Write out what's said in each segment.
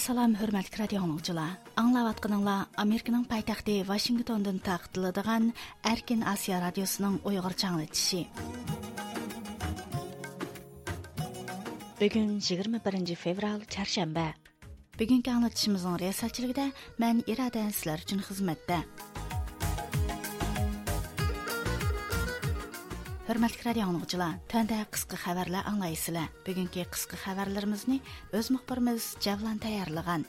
Assalamu hörmətli radio dinləyicilər. Аңлаватқаныңла Американың пайтақты Вашингтондан тағытылыдыған Әркен Азия радиосының ойғыр чаңлытши. Бүгін 21 февраль, чаршамба. Бүгінгі аңлатышымыздың ресалчылығыда мен ирадан сілер үшін қызметті. Hörmətli radio dinləyicilər, təndə qısqa xəbərlər anlayısınızlar. Bugünkü qısqa xəbərlərimizni öz müxbirimiz Cavlan tayarlagan.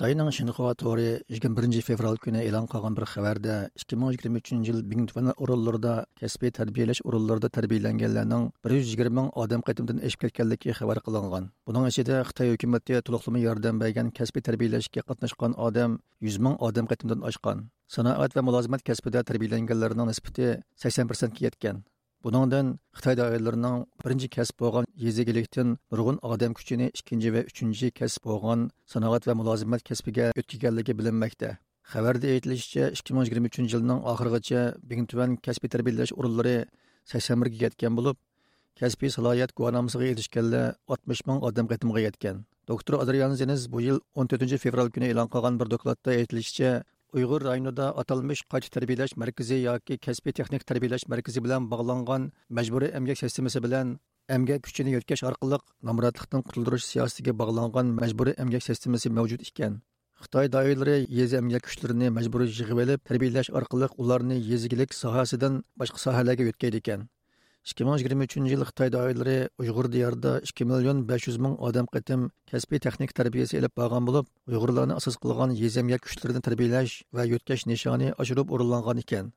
Xitoyning Xinhua to'ri 21 fevral kuni e'lon qilgan bir xabarda 2023 yil Bingtuan o'rinlarida kasbiy tarbiyalash o'rinlarida tarbiyalanganlarning 120 ming odam qatimdan eshib ketganligi xabar qilingan. Buning ichida Xitoy hukumati to'liqlama yordam bergan kasbiy tarbiyalashga qatnashgan odam 100 ming odam qatimdan oshgan. Sanoat va mulozimat kasbida tarbiyalanganlarning nisbati 80% ga yetgan. Buningdan Xitoy doiralarining birinchi kasb bo'lgan yezigilikdan nurg'un odam kuchini ikkinchi va uchinchi kasb bo'lgan sanoat va mulozimat kasbiga o'tkaganligi bilinmoqda. Xabarda aytilishicha, 2023 yilning oxirigacha Bingtuan kasbiy tarbiyalash o'rinlari 81 ga yetgan bo'lib, kasbiy salohiyat guvohnomasiga erishganlar 60 ming odam qatimga yetgan. Doktor Adrian Zeniz bu yil 14 fevral kuni e'lon qilgan bir dokladda aytilishicha, uyg'ur rayonida atalmish qayta tarbiyalash markazi yoki kasbiy texnik tarbiyalash markazi bilan bog'langan majburiy emgak sistemasi bilan emgak kuchini yo'tkash orqali nomrodlikdan qutuldirish siyosatiga bog'langan majburiy emgak sistemasi mavjud ekan. Xitoy doiralari yezi emgak kuchlarini majburiy yig'ib olib tarbiyalash orqali ularni yezigilik sohasidan boshqa sohalarga yo'tkaydi ekan. 2023 yil Xitoy doirlari Uyg'ur diyorida 2 million 500 ming odam qatim kasbiy texnik tarbiyasi ilib borgan bo'lib, Uyg'urlarni asos qilgan yezamya kuchlarini tarbiyalash va yo'tkash nishoni oshirib o'rinlangan ekan.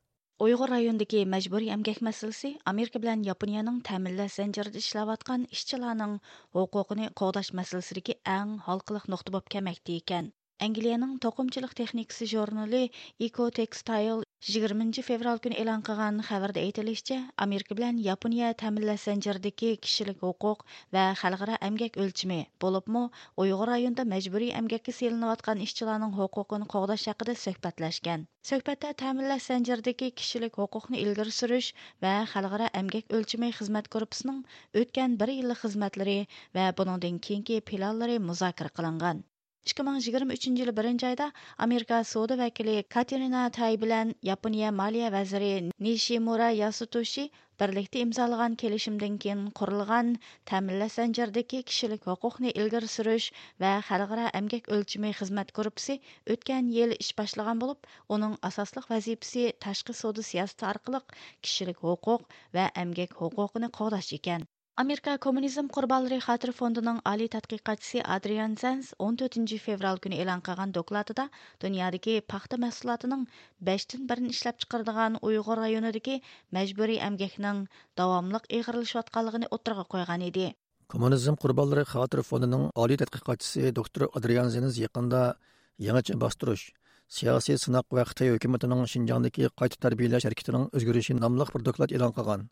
Uyg'ur rayonidagi majburiy emgak masalasi Amerika bilan Yaponiyaning ta'minlash zanjirida ishlayotgan ishchilarning huquqini qo'g'dash masalasidagi eng halqiliq nuqta bo'lib kelmoqda ekan. Angliyaning to'qimchilik texnikasi jurnali Eco Textile 20 fevral kuni e'lon qilgan xabarda aytilishicha, Amerika bilan Yaponiya ta'minlash zanjiridagi kishilik huquq va xalqaro emgak o'lchimi bo'libmi Uyg'ur rayonida majburiy emgakka selinayotgan ishchilarning huquqini qo'g'dash haqida suhbatlashgan. Suhbatda ta'minlash zanjiridagi kishilik huquqni ilgari surish va xalqaro emgak o'lchimi xizmat gruppasining o'tgan bir yillik xizmatlari va buningdan keyingi planlari muzokara qilingan. 2023 yılı birinci ayda Amerika savdo vakili Katerina tay bilan Yaponiya Maliya vaziri Nishimura Yasutoshi birlikda imzolagan kelishimdan keyin qurilgan ta'minlash zanjiridagi kishilik huquqni ilgari surish va xalqaro amgak o'lchimi xizmat gruppasi o'tgan yil ish boshlagan bo'lib uning asosliq vazifasi tashqi savdo siyosati orqali kishilik huquq va amgak huquqini qo'llash ekan. Америка коммунизм Qurbanlary Xatır фондының али тадқиқатшысы Адриан Зенс 14 fevral күні елан қаған докладыда dünyadakı paxta мәсулатының 5-dən 1-ni işləp çıxardığan Uyğur rayonundakı məcburi əmgəkinin davamlıq əğriləşətdiyini oturğa еді. Коммунизм Kommunizm Qurbanlary Xatır Fonduның ali доктор doktor Adrian Sanz yaxında яңача бастырыш siyasi сынақ və Xitay hökumətinin Şinjandakı qayta tərbiyələş hərəkətinin özgürüşü бір bir doklad elan.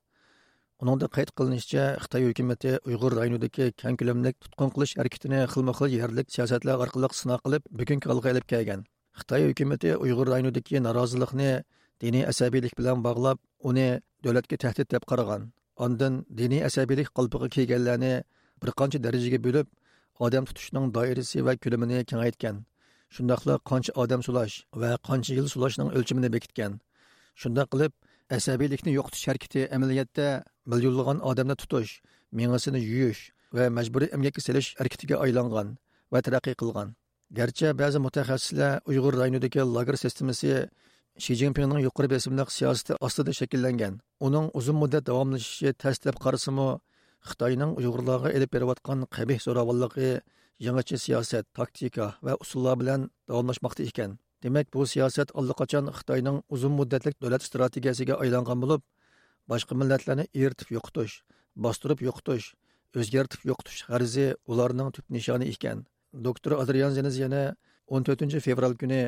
Uningda qayd qilinishicha, Xitoy hukumatı Uyg'ur rayonidagi keng ko'lamlik tutqun qilish harakatini xilma-xil yerlik siyosatlar orqali sinov qilib, bugungi holga ilib kelgan. Xitoy hukumatı Uyg'ur rayonidagi norozilikni diniy asabiylik bilan bog'lab, uni davlatga tahdid deb qaragan. Ondan diniy asabiylik qalbiga kelganlarni bir qancha darajaga bo'lib, odam tutishning doirasi va ko'lamini kengaytgan. Shundaqla qancha odam sulash va qancha yil sulashning o'lchamini bekitgan. Shunda qilib, asabiylikni yo'qotish harakati amaliyotda millionlagan odamni tutish, mengasini yuyish va majburiy emgakka selish harakatiga aylangan va taraqqiy qilgan. Garchi ba'zi mutaxassislar Uyg'ur rayonidagi lager sistemasi Shi zinpinning yuqori besimliq siyosati ostida shakllangan. Uning uzun muddat davomlashishi tasdiqlab qarasimi, Xitoyning Uyg'urlarga elib berayotgan qabih zo'ravonligi yangicha siyosat, taktika va usullar bilan davomlashmoqda ekan. Demak, bu siyosat allaqachon Xitoyning uzun muddatlik davlat strategiyasiga aylangan bo'lib, boshqa millatlarni eritib yo'qotish, bostirib yo'qotish, o'zgartib yo'qotish g'arzi ularning tub nishoni ekan doktor adrian zeniz yana 14 fevral kuni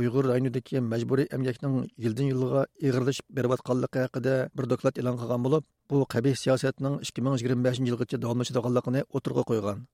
uyg'ur rayonidagi majburiy emgakning yildan yilga ig'irlashib berayotganligi haqida bir doklad e'lon qilgan bo'lib bu qabih siyosatning 2025 yilgacha davomlashadiganligini o'tirg'a qo'ygan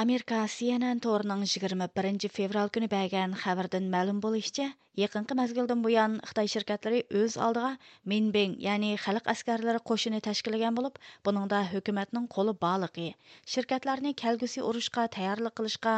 Amerika CNN торының 21 fevral күні бәгән хәбәрдән мәлім болышча, якынкы мәзгилдән буян Хытай şirkәтләре үз алдыга Минбен, ягъни халык әскәрләре кошыны тәшкилләгән булып, буныңда хөкүмәтнең қолы балыгы. Şirkәтләрне кәлгүсе урышка таярлык кылышка,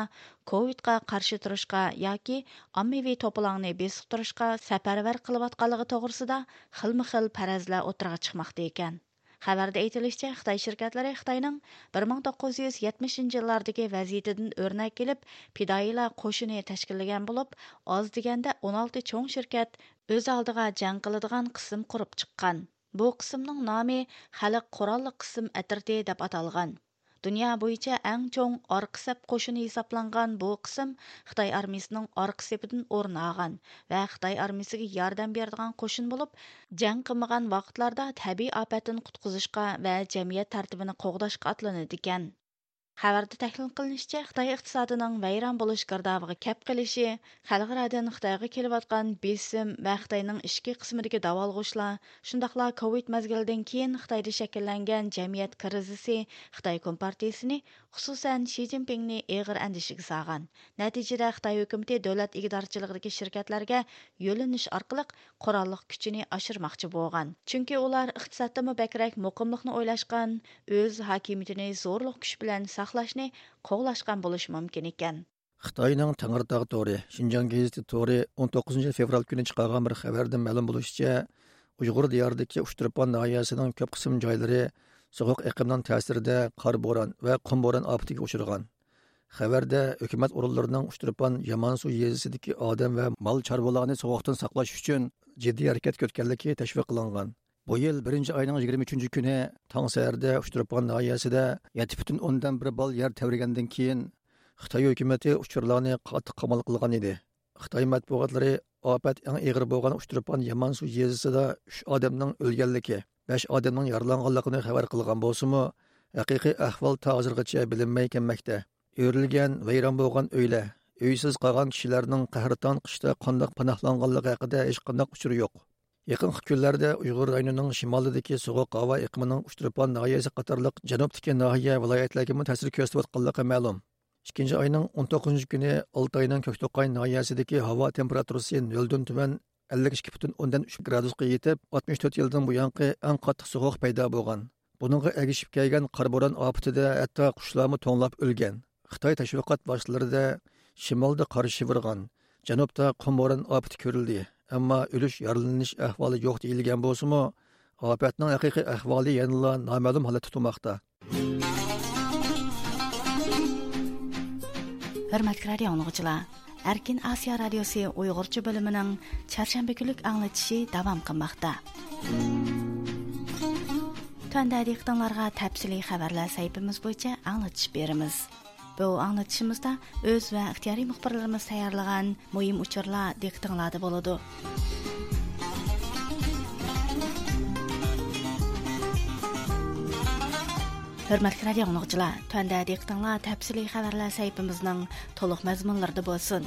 ковидка каршы турышка яки аммави топлаңны бесип турышка сәфәрвәр кылып атканлыгы тогрысында хилма-хил паразлар отырга чыкмакта икән. Xabarda aytilishicha, Xitoy shirkatlari Xitoyning 1970 yillardagi vaziyatidan örnək kelib, fidoyilar qo'shini tashkillagan bo'lib, oz deganda 16 cho'ng shirkat o'z oldiga jang qiladigan qism qurib chiqqan. Bu qismning nomi Xalq qurolli qism atirti deb atalgan. Дүния бойынша әң чоң арқы сәп қошыны есапланған бұл қысым Қытай армейсінің арқы сәпідің орын аған вә Қытай армейсіге ярдан бердіған қошын болып, жән қымыған вақытларда тәбей апәтін құтқызышқа вә жәмия тәртібіні қоғдашқа атланы декен. Хабарда тәхлил кылынышча, Хытай иктисадының вайран болуш гардабыга кәп кылышы, халыкарадан Хытайга келип аткан бесим ва Хытайның ички кысмындагы давалгышлар, шундыйлар COVID мезгилдән кийин Хытайда шәкилләнгән җәмгыять кризисы Хытай компартиясен xususan Shi Jinpingni eg'ir andishiga solgan. Natijada Xitoy hukumati davlat ig'dorchiligidagi shirkatlarga yo'linish orqali qurolliq kuchini oshirmoqchi bo'lgan. Chunki ular iqtisodda bakrak muqimlikni o'ylashgan, o'z hokimiyatini zo'rliq kuch bilan saqlashni qo'g'lashgan bo'lishi mumkin ekan xitoyning tangirtog to'ri shinjong gazeti to'ri 19 fevral kuni chiqargan bir xabarda ma'lum bo'lishicha uyg'ur diyoridagi uchtirpon noyasining ko'p qism joylari sovuq iqlimning ta'sirida qor bo'ron va qum bo'ron ofatiga uchragan xabarda hukumat o'rinlarining uchtirpon yamansu yezisidagi odam va mol chorvalarni sovuqdan saqlash uchun jiddiy harakat ko'rganligi tashviq qilingan Bu yil 1 oyning 23 kuni tong saharda Uchtirpon noyasida 7,1 bir bal yer tavrigandan keyin Xitoy hukumatı uchurlarni qattiq qamal qilgan edi. Xitoy matbuotlari ofat eng og'ir bo'lgan Uchtirpon Yamansu yezisida 3 odamning o'lganligi, besh odamning yaralanganligini xabar qilgan bo'lsimi haqiqiy ahvol hozirgacha bilinmay kelmoqda. O'rilgan vayron bo'lgan uylar, uysiz qolgan kishilarning qahrton qishda qandoq panohlanganligi haqida hech qanday uchur yo'q. Yaqin kunlarda Uyg'ur rayonining shimolidagi sovuq havo iqimining Uchtirpon nahiyasi qatorliq janubdagi nohiya viloyatlarga ta'sir ko'rsatayotganligi ma'lum. ikkinchi oyning 19 kuni oltoyning ko'kto'qay noyasidagi havo temperaturasi noldan tuman 52,3 gradusga yetib 64 yildan buyongi eng qattiq sovuq paydo bo'lgan. Buningga ergishib kelgan qarbo'ron ofatida hatto qushlarmi to'nglab o'lgan. Xitoy tashviqot boshlarida shimolda qor shivirgan. Janubda qumbo'ron ofati ko'rildi. Ammo o'lish yaralanish ahvoli yo'q deyilgan bo'lsimi ofatning haqiqiy ahvoli yanala noma'lum holatda turmoqda. Hurmatli radio erkin osiyo radiosi uyg'urcha bo'limining chorshanba kunlik anglatishi davom qilmoqda Tanda diqqətinizə təfsili xəbərlər səhifəmiz boyunca anlatış berimiz. Bu anlatışımızda öz və ixtiyari müxbirlərimiz tayarlagan mühim uçurlar diqqətinizdə болады. Hörmətli radio dinləyicilər, төндә diqqətinizə təfsili xəbərlər səhifəmizin to'liq məzmunlarında bo'lsin.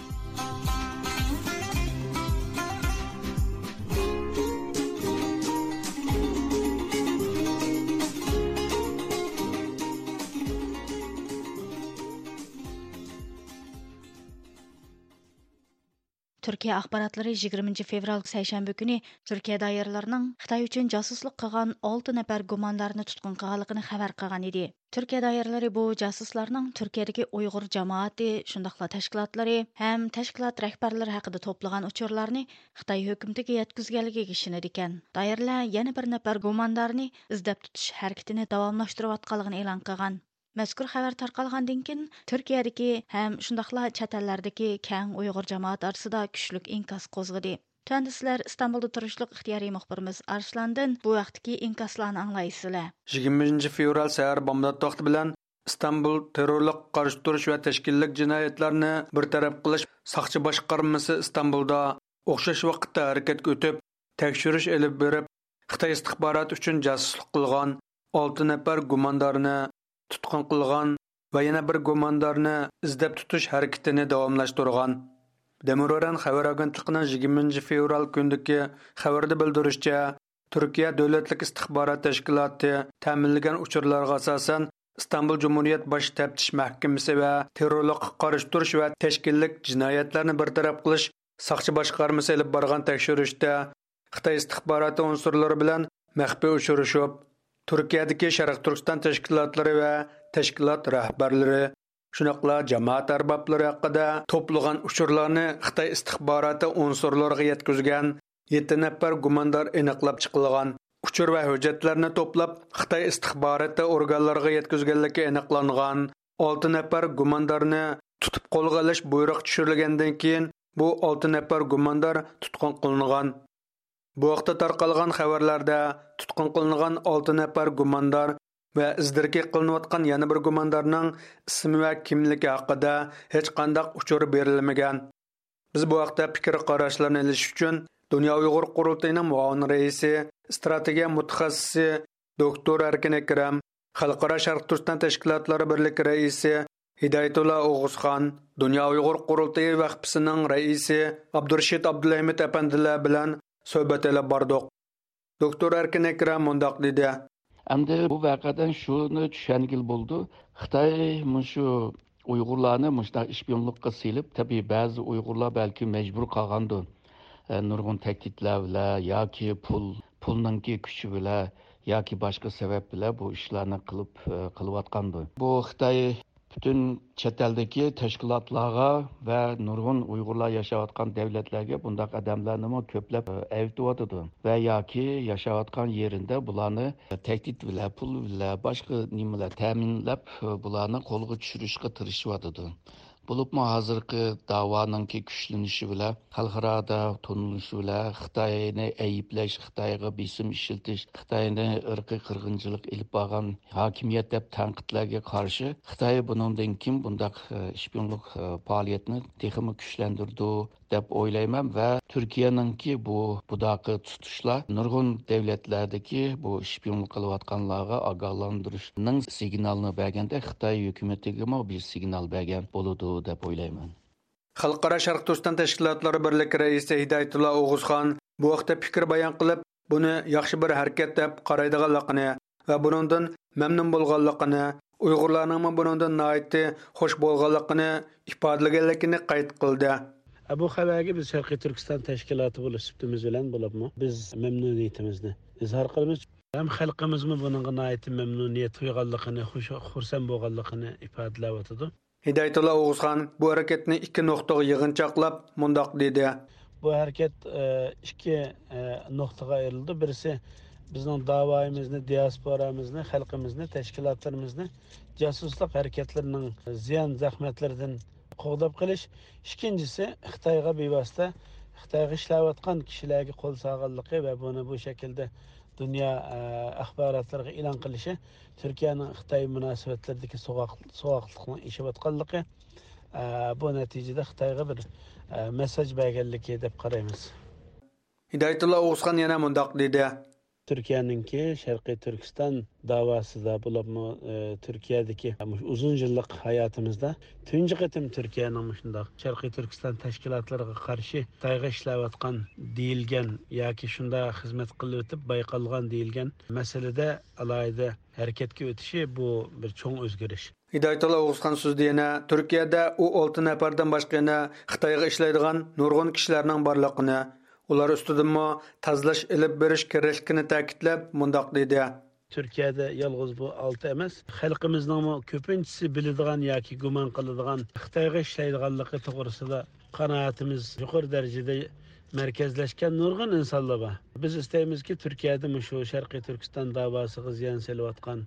Түркия ахбаратлары 20 февраль сейшәмбе күні Түркия дайырларының Қытай үшін жасуслык қыған 6 нәфәр гуманларны тоткын кылганлыгын хәбәр кылган еді. Түркия дайырлары бұл жасусларның Төркиядәге уйгыр жамааты, шундыйлар тәшкилатлары һәм тәшкилат рәһбәрләре хакында топлаган учурларны Қытай хөкүмәтегә яткызганлыгы кишенер икән. Дайырлар яңа бер нәфәр гуманларны издәп тутыш хәрәкәтен дәвамлаштырып атканлыгын элан кылган. Мәзкур хәбәр тарқалгандан кин Төркиядәге һәм шундыйлар чат кәң уйгыр җәмәгать арасында көчлек инкас козгыды. Төнде sizlar İstanbulda turishliq ixtiyoriy muxbirimiz Arslandan bu vaqtdagi inkaslarni anglaysizlar. 20 fevral sahar bomdod vaqti bilan İstanbul terrorlik qarshi turish va tashkillik jinoyatlarni bir taraf qilish soqchi boshqarmasi İstanbulda o'xshash vaqtda harakatga o'tib tekshirish elib berib xitoy istixboroti uchun jasuslik qilgan 6 nafar gumondorni tutqun qilgan va yana bir gumondorni izlab tutish harakatini davomlashtirgan. Demuroran xabar agentligining 20 fevral kundagi xabarda bildirishicha, Turkiya davlatlik istixborot tashkiloti ta'minlagan uchurlarga asosan istanbul jumuriyat bosh taftish mahkamasi va terrorlikqa qarshi turish va tashkillik jinoyatlarni bartaraf qilish soqchi boshqarmasi ilib borgan tekshirishda xitoy istixboroti unsurlari bilan maxfiy uchrashib turkiyadagi sharq turkiston tashkilotlari va tashkilot rahbarlari shunaqla jamoat arboblari haqida to'plagan uchurlarni xitoy istixboroti unsurlariga yetkazgan 7 nafar gumondor aniqlab chiqilgan. Uchur va hujjatlarni to'plab xitoy istixboroti organlariga yetkazganligi aniqlangan. 6 nafar gumondorni tutib qo'lga olish buyruq tushirilgandan keyin bu 6 nafar gumondor tutqun qilingan. Bu vaqtda tarqalgan xabarlarda tutqun qilingan olti nafar gumondor va izdirki qilinayotgan yana bir gumondorning ismi va kimligi haqida hech qanday uchur berilmagan. Biz bu haqda fikr qarashlarni ilish uchun Dünya Uyghur Qurultayının muavin reisi, strategiya mutaxassisi doktor Erkin Ekrem, Xalqaro Sharq Turkiston tashkilotlari birligi raisi Hidayatullah O'g'uzxon, Dünya Uyg'ur Qurultayi vaqfisining raisi Abdurashid Abdulahmid apandilar bilan suhbat olib bordiq Doktor Erkin akram mundoq dedi. Endi bu vaqadan shuni tushangil bo'ldi. Xitoy shu Uyg'urlarni mushta ishpiyonlikqa silib, tabii ba'zi Uyg'urlar balki majbur qolgandi. E, nurg'un tahdidlar bilan yoki pul pulninki kuchi bilan yoki boshqa sabab bilan bu ishlarni qilib e, qilayotgandi bu xitoy bütün çeteldeki teşkilatlara ve nurgun Uygurlar yaşavatkan devletlerge bundak adamlarını köplep evdivadıdı. Veya ki yaşavatkan yerinde bulanı tehdit bile, pul bile, başka nimeler teminlep bulanı kolgu çürüşke tırışıvadıdı. Bo'libmi hozirgi davoninki kuchlanishi bilan xalqaroda tunilishi bilan xitoyni ayblash xitoyga besim ishiltish xitoyni irqiy qirg'inchilik ilib borgan hokimiyat deb tanqidlarga qarshi xitoy bunundan keyin bundaq e, ishbinlik e, faoliyatni texmi kuchlantirdi. Deb o'ylayman va turkiyaningki bu budoqi tutishlar nurg'un davlatlardagi bu shpion qilayotganlarga ogohlantirishning signalini berganda xitoy hukumatiga bir signal bergan bo'ludi deb o'ylayman. Xalqaro sharq turkiston tashkilotlari birligi raisi hidoyatulla o'g'uzxon bu vaqtda fikr bayon qilib buni yaxshi bir harakat deb qaraydiganligini va bunundan mamnun bo'lganligini uyg'urlarning noiti xush bo'lganligini ifodalaganligini qayd qildi. Bu xabarga biz sharqiy turkiston tashkiloti bo'lib sutimiz bilan bo'libmi? Biz mamnuniyatimizni izhor qilamiz. Ham xalqimizmi bunga mamnuniyat tuyg'anligini xursand bo'lganligini ifodalayotidi hidoyatullo o'g'izxon bu harakatni ikki nuqtaga yig'inchoqlab mundoq dedi. Bu harakat e, ikki e, nuqtaga ayrildi. Birisi bizning davoyimizni diasporamizni xalqimizni tashkilotlarimizni jasuslik harakatlarining ziyon zahmatlaridan qo'g'dab qilish ikkinchisi xitoyga bevosita xitoyga ishlayotgan kishilarga qo'l sog'anligi va buni bu shaklda dunyo e, axborotlariga e'lon qilishi turkiyaning xitoy munosabatlaridagi sovuqlikni ishlayotganligi e, bu natijada xitoyga bir e, massaj berganligi deb qaraymiz. Hidoyatullo o'g'izxon yana mundoq dedi. Turkiyaningki sharqiy turkiston davosida bo'libmi e, turkiyadagi uzun yillik hayotimizda tunji qatim turkiyaning shundoq sharqiy turkiston tashkilotlariga qarshi xitoyga ishlayotgan deyilgan yoki shunda xizmat qilib o'tib bayqalgan deyilgan masalada alohida harakatga o'tishi bu bir cho'ng o'zgarish hidoyatullo o'g'izxon so'zida yana turkiyada u olti nafardan boshqa yana xitoyga ishlaydigan nurg'un kishilarning borligini ular ustidanmi tozalash ilib berish kerakligini ta'kidlab mundoq dedi turkiyada yolg'iz bu olti emas xalqimizning ko'pinchisi biladigan yoki gumon qiladigan xitoyga ishlaydiganligi to'g'risida qanoatimiz yuqori darajada markazlashgan nurg'un insonlar bor biz istaymizki turkiyada shu sharqiy turkiston davosiga ziyon selayotgan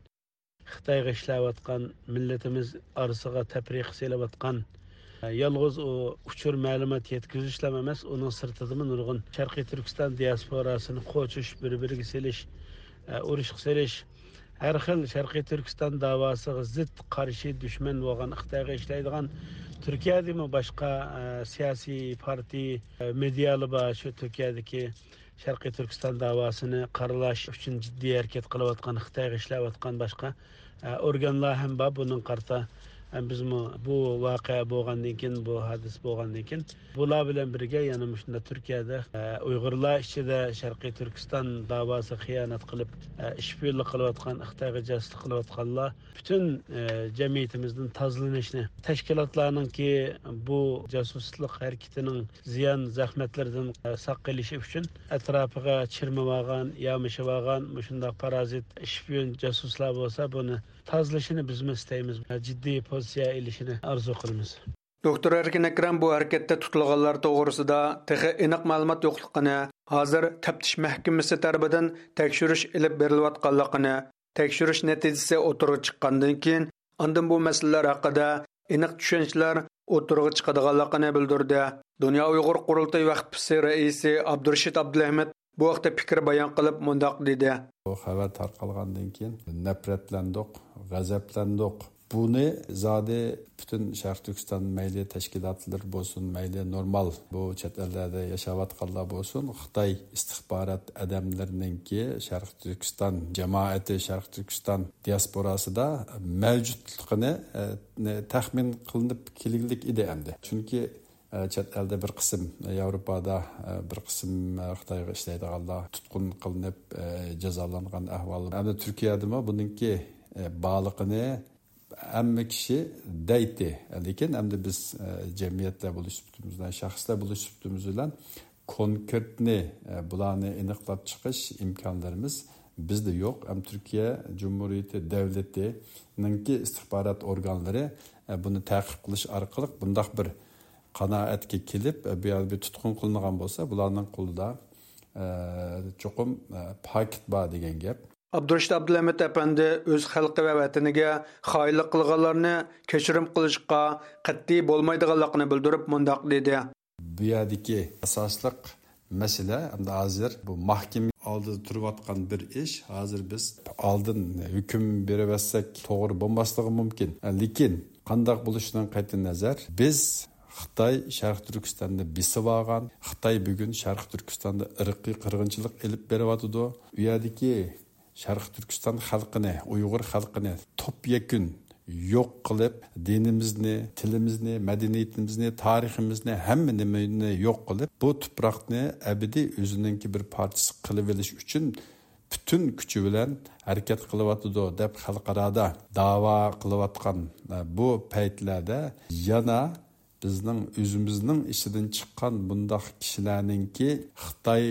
xitoyga ishlayotgan millatimiz orasiga tafriq selayotgan Ee, Yalğız o uçur məlumat yetkizişləm emas, onun sırtıdımın urğun Şərqi Türkistan diasporasını qoçuş, bir-biri seliş, e, uruş seliş, hər xil Şərqi Türkistan davasına zid qarşı düşmən olan Xitayğa işləyən Türkiyədə mi başqa e, siyasi parti, e, medialı başı Türkiyədəki Şərqi Türkistan davasını qaralaş üçün ciddi hərəkət qılıb atqan Xitayğa işləyib atqan başqa orqanlar həm var bunun qarta bizmi bu voqea bo'lgandan keyin bu hadis bo'lgandan keyin bular bilan birga yana shunda turkiyada uyg'urlar ichida sharqiy turkiston davosi xiyonat qilib ishbirlik qilayotgan xitoyga jasuslik qilayotganlar butun jamiyatimizdan tozalanishni tashkilotlarninki bu jasuslik harakatining ziyon zahmatlardan saqlanishi uchun atrofiga chirmab olgan yamishib olgan shundoq parazit shpion jasuslar bo'lsa buni tozalashini bizmi istaymiz jiddiy pozitsiya ilishini orzu qilamiz. Doktor erkin akram bu harakatda tutilganlar to'g'risida texi aniq ma'lumot yo'qligini hozir taftish mahkamasi tarafidan tekshirish ilib berilayotganligini tekshirish natijasi o'tirg'a chiqqandan keyin andin bu masalalar haqida aniq tushunchalar o'tirg'i chiqadiganligini bildirdi. Dunyo uyg'ur qurultoy vaqtisi raisi abdurashid abdulahmad bu haqda fikr bayon qilib mundoq dedi. Bu xabar tarqalgandan keyin nafratlandiq g'azablandiq. Buni zodi butun sharq turkiston mayli tashkilotlar bo'lsin mayli normal bu chet ellarda yashayotganlar bo'lsin xitoy istixborot adamlarininki sharq turkiston jamoati sharq turkiston diasporasida mavjudligini e, taxmin qilinib kelgulik edi endi. Chunki chet elda bir qism yevropada bir qism xitoyga ishlaydiganlar tutqun qilinib jazolangan ahvol endi turkiyadami buniki baliqini hamma kishi daydi lekin endi biz jamiyatlar bo'lish bilan shaxslar bo'lish bilan konkretni bularni aniqlab chiqish imkonlarimiz bizda yo'q ham turkiya jumuriyati davlatininki istixborot organlari buni taqib qilish orqali bundoq bir qanoatga kelib bu yerda tutqun qilingan bo'lsa bularning qo'lida cho'qim paket bor degan gap abdurashid abdulamid apandi o'z xalqi va vataniga xoinlik qilganlarni kechirim qilishga qat'iy bo'lmaydiganligini bildirib mundoq dedi bu yerdagi asosliq masala endi hozir bu mahkama oldida turayotgan bir ish hozir biz oldin hukm beraversak to'g'ri bo'lmasligi mumkin lekin qandoq bo'lishidan qat'iy nazar biz xitoy sharq turkistonda besib olgan xitoy bugun sharq turkistonda irqiy qirg'inchilik ilib beryotidi u yerdagi sharq turkiston xalqini uyg'ur xalqini top yakun yo'q qilib dinimizni tilimizni madaniyatimizni tariximizni hamma nimani yo'q qilib bu tuproqni abadiy o'zininki bir parchasi qilib olish uchun butun kuchi bilan harakat qilyotidi deb xalqaroda davo qilayotgan bu paytlarda yana bizning o'zimizning ichidan chiqqan bundoq kishilarninki xitoy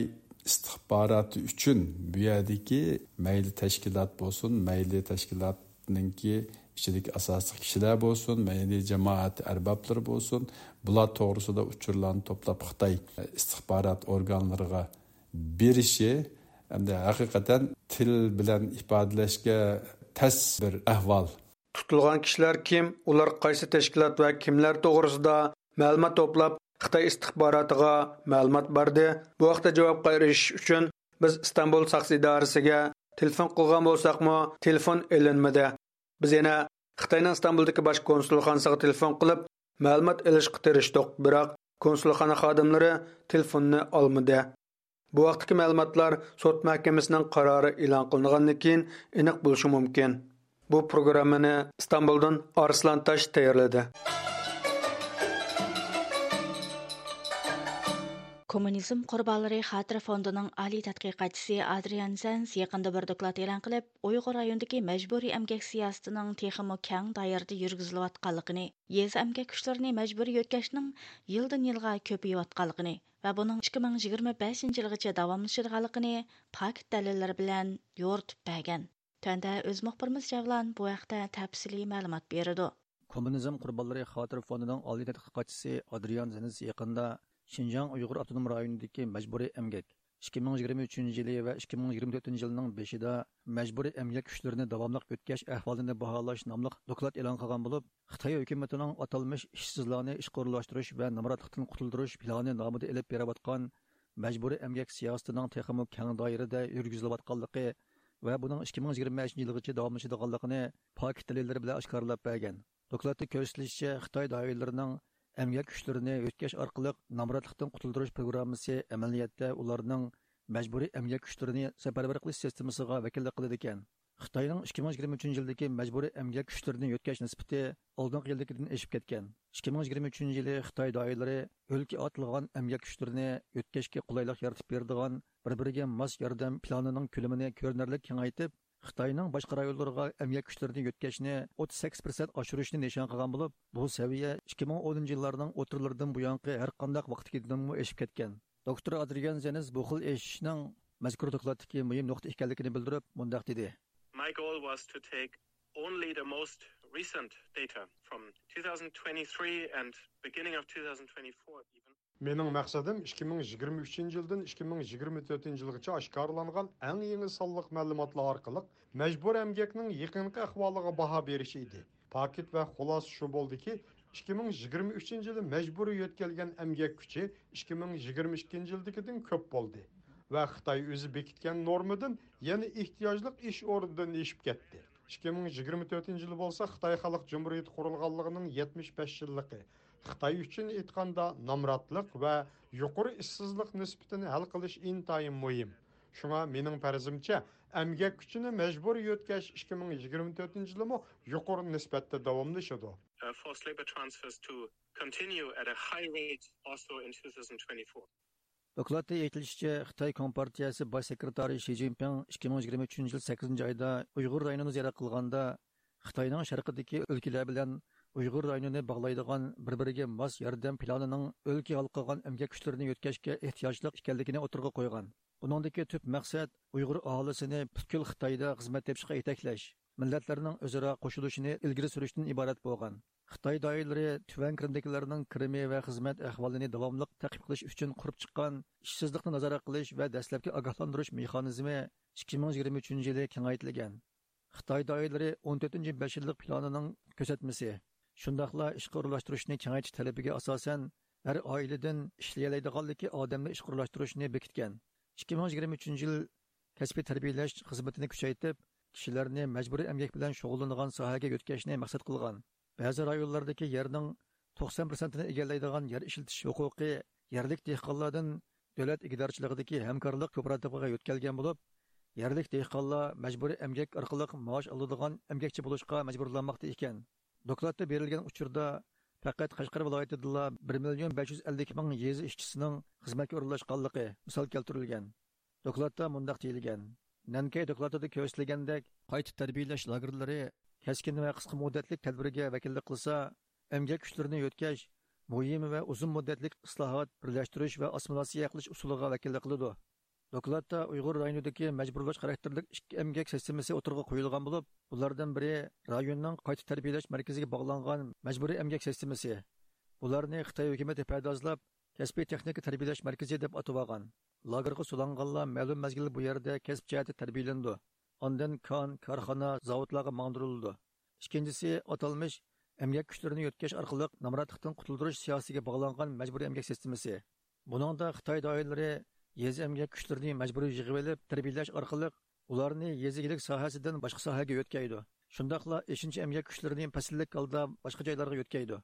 istixboroti uchun bu yerdagi mayli tashkilot bo'lsin mayli tashkilotninki ichidagi asosiy kishilar bo'lsin mayli jamoat arboblari bo'lsin bular to'g'risida uchurlarni to'plab xitoy istixborot organlariga berishi hamda haqiqatan til bilan ifodalashga tas bir ahvol. Tutilgan kishilar kim ular qaysi tashkilot va kimlar to'g'risida ma'lumot to'plab xitoy istixborotiga ma'lumot berdi. Bu haqda javobga erishish uchun biz istanbul saqs idorasiga telefon qilgan bo'lsaqmi telefon ilinmadi. Biz yana xitoyning istanbuldagi bosh konsulxonasiga telefon qilib ma'lumot ilishga tirishdik biroq konsulxona xodimlari telefonni olmadi. Bu vaqtdagi ma'lumotlar sud mahkamasining qarori e'lon qilingandan keyin aniq bo'lishi mumkin. Bu programmani İstanbuldan Arslan Taş tayyorladi. Коммунизм құрбалары қатыр фондының али тәтқиқатшысы Адриан Зәнс яқында бір доклад елан қылып, ойғыр райондығы мәжбүри әмгек сиясының текімі кәң дайырды жүргізілу атқалықыны, ез әмгек күшлеріне мәжбүри өткәшінің елдің елға көпейі атқалықыны ва бұның 2025 жылғыча давамлышырғалықыны пакт дәлелер білән йорт бәген. Tanda o'z muxbirimiz Javlan bu vaqtda tafsiliy ma'lumot berdi. Kommunizm qurbonlari xotira fondining oliy tadqiqotchisi Adrian Zans yaqinda Xinjiang Uyghur Avtonom rayonidagi majburiy emgak 2023 yili va 2024 yilning 5-ida majburiy emgak kuchlarini davomli o'tkash ahvolini baholash nomli doklad e'lon qilgan bo'lib xitoy hukumatining atalmish ishsizlarni ish qo'llashtirish va namratlikdan qutuldirish plani nomida elib berayotgan majburiy emgak siyosatining texnik keng doirada yurgizilayotganligi va buning 2025 yilgacha davomlashadiganligini pokit dalillari bilan oshkorlab bergan. Dokladda ko'rsatilishicha xitoy doirlarining emgak kuchlarini o'tkash orqali nomrodlikdan qutuldirish programmasi amaliyotda ularning majburiy emgak kuchlarini safarbar qilish sistemasiga vakillik qiladi ekan. Xitoyning 2023 yildagi majburiy emgak kuchlarini yo'tkash nisbati oldingi yildagidan eshib ketgan. 2023 yili xitoy doirlari o'lka otilgan emgak kuchlarini yo'tkashga qulaylik yaratib beradigan bir biriga mos yordam planining ko'lamini ko'rinarli kengaytib xitoyning boshqa rayonlarga emgak kuchlarini yo'tkashni 38% oshirishni nishon qilgan bo'lib bu saviya 2010 yillarning o'tirlaridan buyongi har qanday vaqtgidan eshib ketgan doktor adrian zenis bu xil eshishning my goal was to take only the most recent data from 2023 and beginning of 2024 even. Менің мақсадым 2023 жылдан 2024 жылғыча ашқарыланған әң еңі саллық мәліматлы арқылық мәжбүр әмгекнің еқінгі әхвалыға баға беріш еді. Пакет вә қолас шу болды ки, 2023 жылы мәжбүрі өткелген әмгек күші 2022 жылдікіден көп болды. Вә Қытай өзі бекіткен нормадан еңі ихтияжлық іш орындан ешіп кетті. 2024 жылы болса Қытай халық Жұмырыйты құрылғанлығының 75 жылдығы xitoy uchun aytganda nomrodlik va yuqori ishsizlik nisbatini hal qilish intayin muhim. Shunga mening farzimcha amgak kuchini majburiy yo'tkash ikki ming yigirma to'rtinchi yilmi yuqori nisbatda davomlashadi. Uh, forced labor transfers to continue at a high rate also in 2024 Dokladda aytilishicha, Xitoy Kompartiyasi bosh sekretari Shi Jinping 2023 yil 8 oyda Uyg'ur rayonini ziyorat qilganda Xitoyning sharqidagi o'lkalar bilan Uyg'ur rayonini bog'laydigan bir-biriga mos yordam planining o'lka halqagan emgak kuchlarini yo'tkashga ehtiyojli ekanligini o'tirg'a qo'ygan. Buningdagi tub maqsad Uyg'ur aholisini butkul Xitoyda xizmat tepishga yetaklash, millatlarning o'zaro qo'shilishini ilgari surishdan iborat bo'lgan. xitoy doiralari tuvan kirimdagilarning kirimi va xizmat ahvolini davomli taqib qilish uchun qurib chiqqan ishsizlikni nazorat qilish va dastlabki ogohlantirish mexanizmi ikki ming yigirma uchinchi yili kengaytirilgan xitoy doiralari o'n to'rtinchi besh yillik planining ko'rsatmasi shundoqla ishga o'rinlashtirishni kengaytish talabiga asosan har oiladan ishlayoladiganligi odamni ishga o'rinlashtirishni bekitgan. ikki ming yigirma uchinchi yil kasbiy tarbiyalash xizmatini kuchaytirib kishilarni majburiy emgak bilan shug'ullanadigan sohaga yo'tkashni maqsad qilgan. Ba'zi rayonlardagi yerning to'qson prosentini egallaydigan yer ishiltish huquqi yerlik dehqonlardan davlat igdorchiligidagi hamkorlik kooperativiga yo'tkalgan bo'lib yerlik dehqonlar majburiy emgak orqali maosh oladigan emgakchi bo'lishga majburlanmoqda ekan. Dokladda berilgan uchurda faqat qashqar viloyatida 1 million besh yuz ellik ming yezi ishchisining xizmatga o'rinlashganligi misol keltirilgan. Dokladda mundaq deyilgan. Nankay dokladida ko'rsatilgandek qayta tarbiyalash lagerlari keskin va qisqa muddatli tadbirga vakillik qilsa emgak kuchlarini yo'tkash muhim va uzun muddatli islohot birlashtirish va assimilyatsiya qilish usuliga vakillik qiladi. Докладта Уйгыр районындагы мәҗбүрләш характерлык ике эмгәк системасы отырга куелган булып, булардан бире районның кайта тәрбияләш мәркәзегә багланган мәҗбүри эмгәк системасы. Буларны Хитаи хөкүмәте пайдазлап, кәсби техника тәрбияләш мәркәзе дип атап алган. Лагерга суданганлар мәгълүм мәзгил бу ярдә кәсп җәһәте тәрбияләнде. Андан кан, кархана, заводларга маңдырылды. Икенчесе аталмыш эмгәк күчләрен йөткәш аркылы намратлыктан кутылдырыш сиясәтегә багланган мәҗбүри эмгәк системасы. Буның да Хитаи даирләре yezi emgak majburiy yig'ib olib tarbiyalash orqali ularni yezigilik sohasidan boshqa sohaga yo'tkaydi shundoqla eshinchi emgak kuchlarini pasillik holda boshqa joylarga yo'tkaydi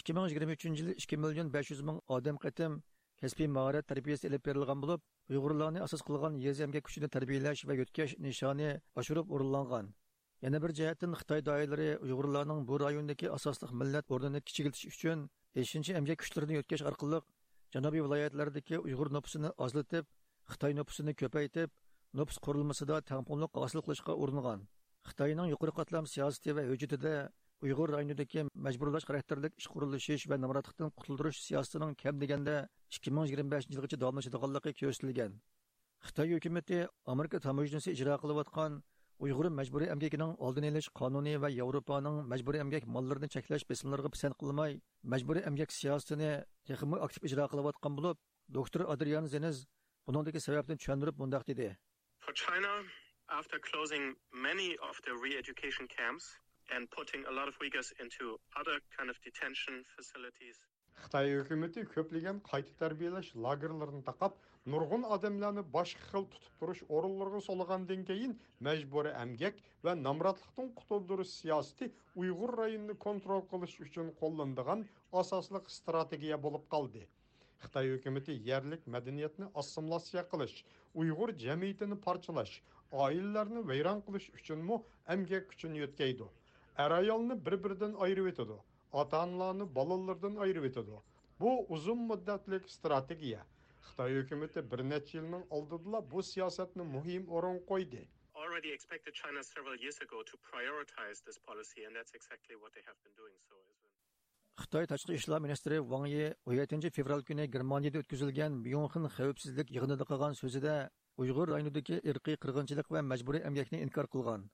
ikki ming yigirma uchinchi yil ikki million besh yuz ming odam qatim kasbiy mahorat tarbiyasi ilib berilgan bo'lib uyg'urlarni asos qilgan yezi emgak kuchini tarbiyalash va yo'tkash nishoni oshirib o'rinlangan yana bir jihatdan xitoy doiralari uyg'urlarning bu rayondagi asosli millat o'rnini kichikiltish uchun beshinchi emgak kuchlarini yo'tkash orqali janubiy viloyatlardagi uyg'ur nopusini ozlatib xitoy nopusini ko'paytib nopus qurilmasida tangpunliq hosil qilishga uringan. Xitoyning yuqori qatlam siyosati va hujjatida uyg'ur rayonidagi majburlash xarakterlik ish qurilishish va namratlikdan qutuldirish siyosatining kam deganda ikki ming yigirma beshinchi yilgacha davomlashadiganligi ko'rsatilgan. Xitoy hukumati amerika tamojnisi ijro qilayotgan uyg'ur majburiy emgakining oldini olish qonuni va yevropaning majburiy emgak mollarini cheklash besimlariga pisand qilmay majburiy emgak siyosatini texmi aktiv ijro qilayotgan bo'lib doktor adrian zeniz buningdagi sababni tushuntirib bundoq dedi For China, after closing many of the re-education camps, and putting a lot of Uyghurs into other kind of detention facilities. Xitoy hukumati ko'plagan qayta tarbiyalash lagerlarini taqab, nurg'un odamlarni boshqa xil tutib turish o'rinlariga solgandan keyin majburiy amgak va nomrodlikdan qutuldirish siyosati Uyg'ur rayonini kontrol qilish uchun qo'llanadigan asosli strategiya bo'lib qoldi. Xitoy hukumati yerlik madaniyatni assimilyatsiya qilish, Uyg'ur jamiyatini parchalash, oilalarni vayron qilish uchunmi amgak kuchini yo'tkaydi. Er ayolni bir-biridan ayirib etadi. Ota-onalarni bolalardan ayirib etadi. Bu uzun muddatlik strategiya. Xitoy hukumati bir necha yilning oldida bu siyosatni muhim o'rin qo'ydi. Already expected China several years ago to prioritize this policy, and that's exactly what they have been doing so as well. Xitoy tashqi ishlar ministri Wang Yi 17 fevral kuni Germaniyada o'tkazilgan Myunxen xavfsizlik yig'inida qilgan so'zida Uyg'ur rayonidagi irqiy qirg'inchilik va majburiy emgakni inkor qilgan.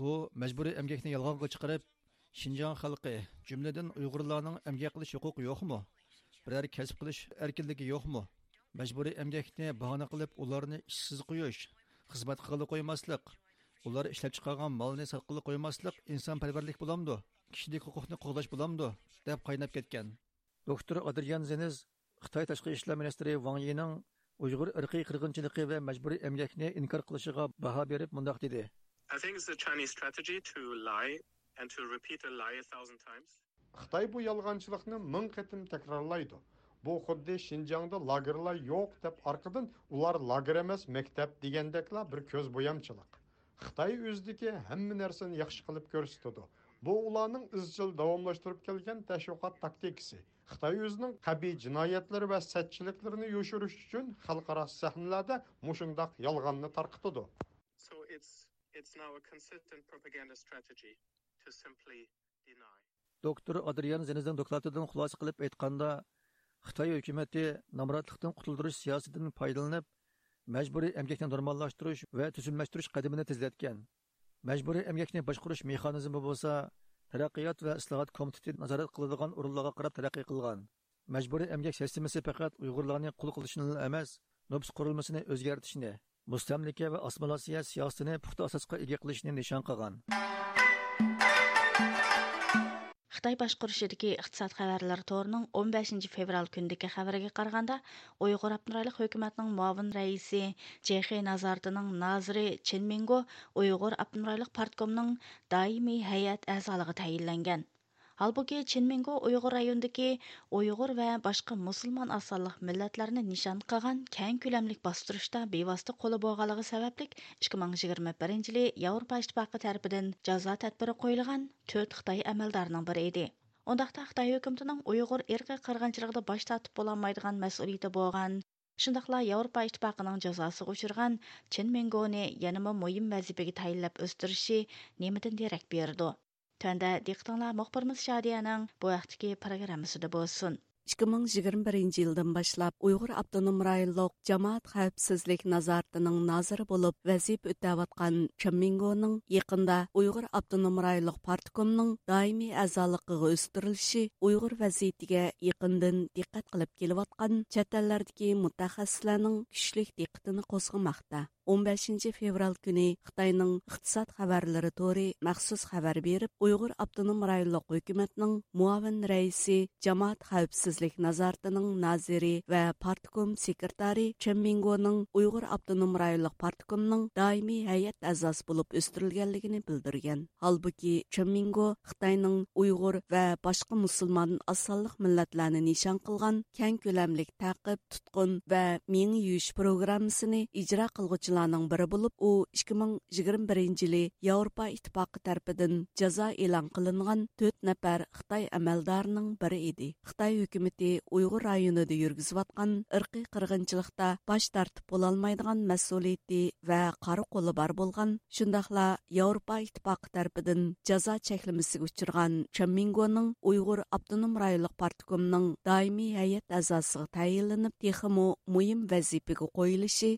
So-called u majburiy emgakni yolg'onga chiqarib shinjon xalqi jumladan uyg'urlarning emgak qilish huquqi yo'qmi biror kasb qilish erkinligi yo'qmi majburiy emgakni bahona qilib ularni ishsiz qo'yish xizmat qilib qo'ymaslik ular ishlab chiqargan molni sotqili qo'ymaslik insonparvarlik bo'lamdi kishilik huquqni qo'llash bo'lamdi deb qaynab ketgan doktor adrian zeniz xitoy tashqi ishlar ministri vang yining uyg'ur irqiy qirg'inchiligi va majburiy emgakni inkor qilishiga baho berib mundoq dedi I think it's the Chinese strategy to lie and to repeat a lie a thousand times. Xitoy bu yolg'onchilikni ming qatim takrorlaydi. Bu xuddi Şinjangda lagerlar yo'q deb orqadan ular lager emas maktab degandekla bir ko'z bo'yamchilik. Xitoy o'zidagi hamma narsani yaxshi qilib ko'rsatadi. Bu ularning izchil davomlashtirib kelgan tashviqot taktikasi. Xitoy o'zining qabiy jinoyatlari va satchiliklarini yoshirish uchun xalqaro sahnalarda mushundoq yolg'onni tarqitadi. So it's it's now a consistent propaganda strategy to simply deny. doktor adrian zenizning doklatidan xulosa qilib aytganda xitoy hökuməti namratlıqdan qutuldirish siyasətindən foydalanib məcburi əmgəkni normallashtirish va tuzumlashtirish qadamini tezlatgan Məcburi emgakni boshqarish mexanizmi bo'lsa taraqqiyot va islohot komiteti nazorat qiladigan o'rinlarga qarab taraqqiy qilgan majburiy emgak sistemasi faqat uyg'urlarni qul qilishni emas nobs qurilmasini o'zgartishni mustamlika va assimilyatsiya siyosatini puxta asosga ega qilishni nishon qilgan Xitoy boshqurishidagi iqtisod xabarlari to'rining 15 fevral kundagi xabariga qaraganda, Uyg'ur Abnuraylik hukumatning muavin raisi Chexe nazoratining naziri Chen Mingo Uyg'ur Abnuraylik partkomining doimiy hay'at a'zoligi tayinlangan. Halbuki Çinmingo Uyghur rayonundaki Uyghur və başqa musulmon asonliq millatlarni nishon qilgan keng ko'lamlik bostirishda bevosita qo'li bo'lganligi sabablik 2021 yili Yevropa Ittifoqi tarafidan jazo tadbiri qo'yilgan 4 Xitoy amaldorining biri edi. Ondaqda Xitoy hukumatining Uyghur irqi qirg'inchiligida bosh tortib bo'lolmaydigan mas'uliyati bo'lgan Шындақла Европа Итбақының жазасы ұшырған Чен Менгоны янымы мойым вәзіпеге тайылап өстіріші неметін дерек берді. Төнді диқтаңлар мұқпырмыз Шадияның bu vaqtdagi programmasida bo'lsin. 2021 yildan boshlab Uyg'ur avtonom rayonluq jamoat xavfsizlik nazoratining naziri bo'lib vazifa o'tayotgan Chamingoning yaqinda Uyg'ur avtonom rayonluq partikomining doimiy a'zoligiga o'stirilishi Uyg'ur vaziyatiga yaqindan diqqat qilib kelayotgan chet ellardagi mutaxassislarning kuchli diqqatini qo'zg'amoqda. 15 fevral күні Қытайның иқтисад хабарлары торы махсус хабар беріп, Уйғур автоном районлық үкіметінің муавин рәйісі Жамаат қауіпсіздік назартының назири ва партком секретары Чен Мингоның Уйғур автоном районлық парткомның даими һәйәт әзасы болып өстірілгенлігін білдірген. Halbuki Чен Минго Қытайның Уйғур ва башқа мұсылман асаллық милләтләрне нишан қылған кәң көләмлек тәқип, тутқын ва миң юш программасын иҗра кылгычылар qiluvchilarning biri bo'lib, u 2021 yili Yevropa ittifoqi tarafidan jazo e'lon qilingan 4 nafar Xitoy amaldorining biri edi. Xitoy hukumatı Uyg'ur rayonida yurgizayotgan irqiy qirg'inchilikda bosh tortib bo'lolmaydigan mas'uliyati va qari qo'li bor bo'lgan, shundaqla Yevropa ittifoqi tarafidan jazo cheklamasiga uchirgan Chamingoning Uyg'ur avtonom rayonlik partikomining doimiy hay'at a'zosiga tayinlanib, texmo muhim vazifaga qo'yilishi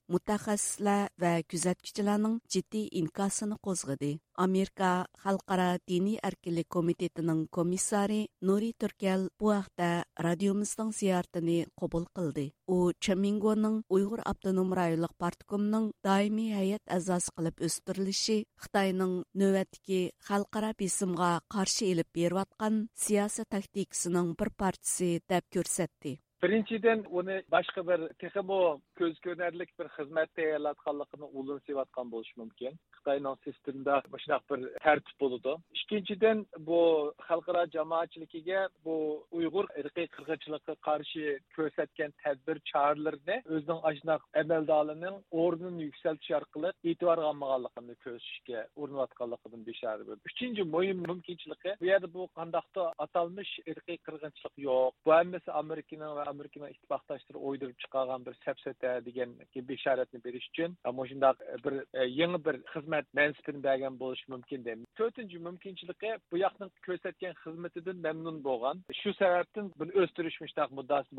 va kuzatuvchilarning jiddiy inkosini qo'zg'adi amerika xalqaro diniy erkinlik komitetining komissari nuri turkal bu haqda radiomizning ziyoratini qabul qildi u chamingoning uyg'ur avtonom rayonlik partkomining doimiy hay'at a'zosi qilib o'stirilishi xitoyning navbatdagi xalqaro besimga qarshi ilib berayotgan siyosiy taktikasining bir parchasi deb ko'rsatdi birinchidan uni boshqa bir texmo ko'z ko'rarlik bir xizmat tayyorlatganligini ulinsayotgan bo'lishi mumkin. Xitoyning sistemida shunaqa bir tartib bo'ladi ikkinchidan bu xalqaro jamoatchiligiga bu uyg'ur irqiy qirg'inchilikqa qarshi ko'rsatgan tadbir choralarni o'zining shunaqa amaldorining o'rnini yuksaltish orqali e'tibor olmaganligini ko'rsatishga urinayotganligidan beshara bo'ldi. Uchinchi muhim mumkinchiligi bu yerda bu qandoqda atalmish irqiy qirg'inchilik yo'q. Bu hammasi amerikaning va ittifoqdoshlari o'ydirib chiqargan bir sapsata degan besharatni berish uchun shundoq bir yangi bir xizmat mansibini bergan bo'lishi mumkin to'rtinchi mumkinchiligi bu yoqning ko'rsatgan xizmatidan mamnun bo'lgan shu sababdan buni o'stirish mushtaq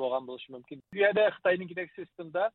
bo'lgan bo'lishi mumkin bu yerda xitoynikidek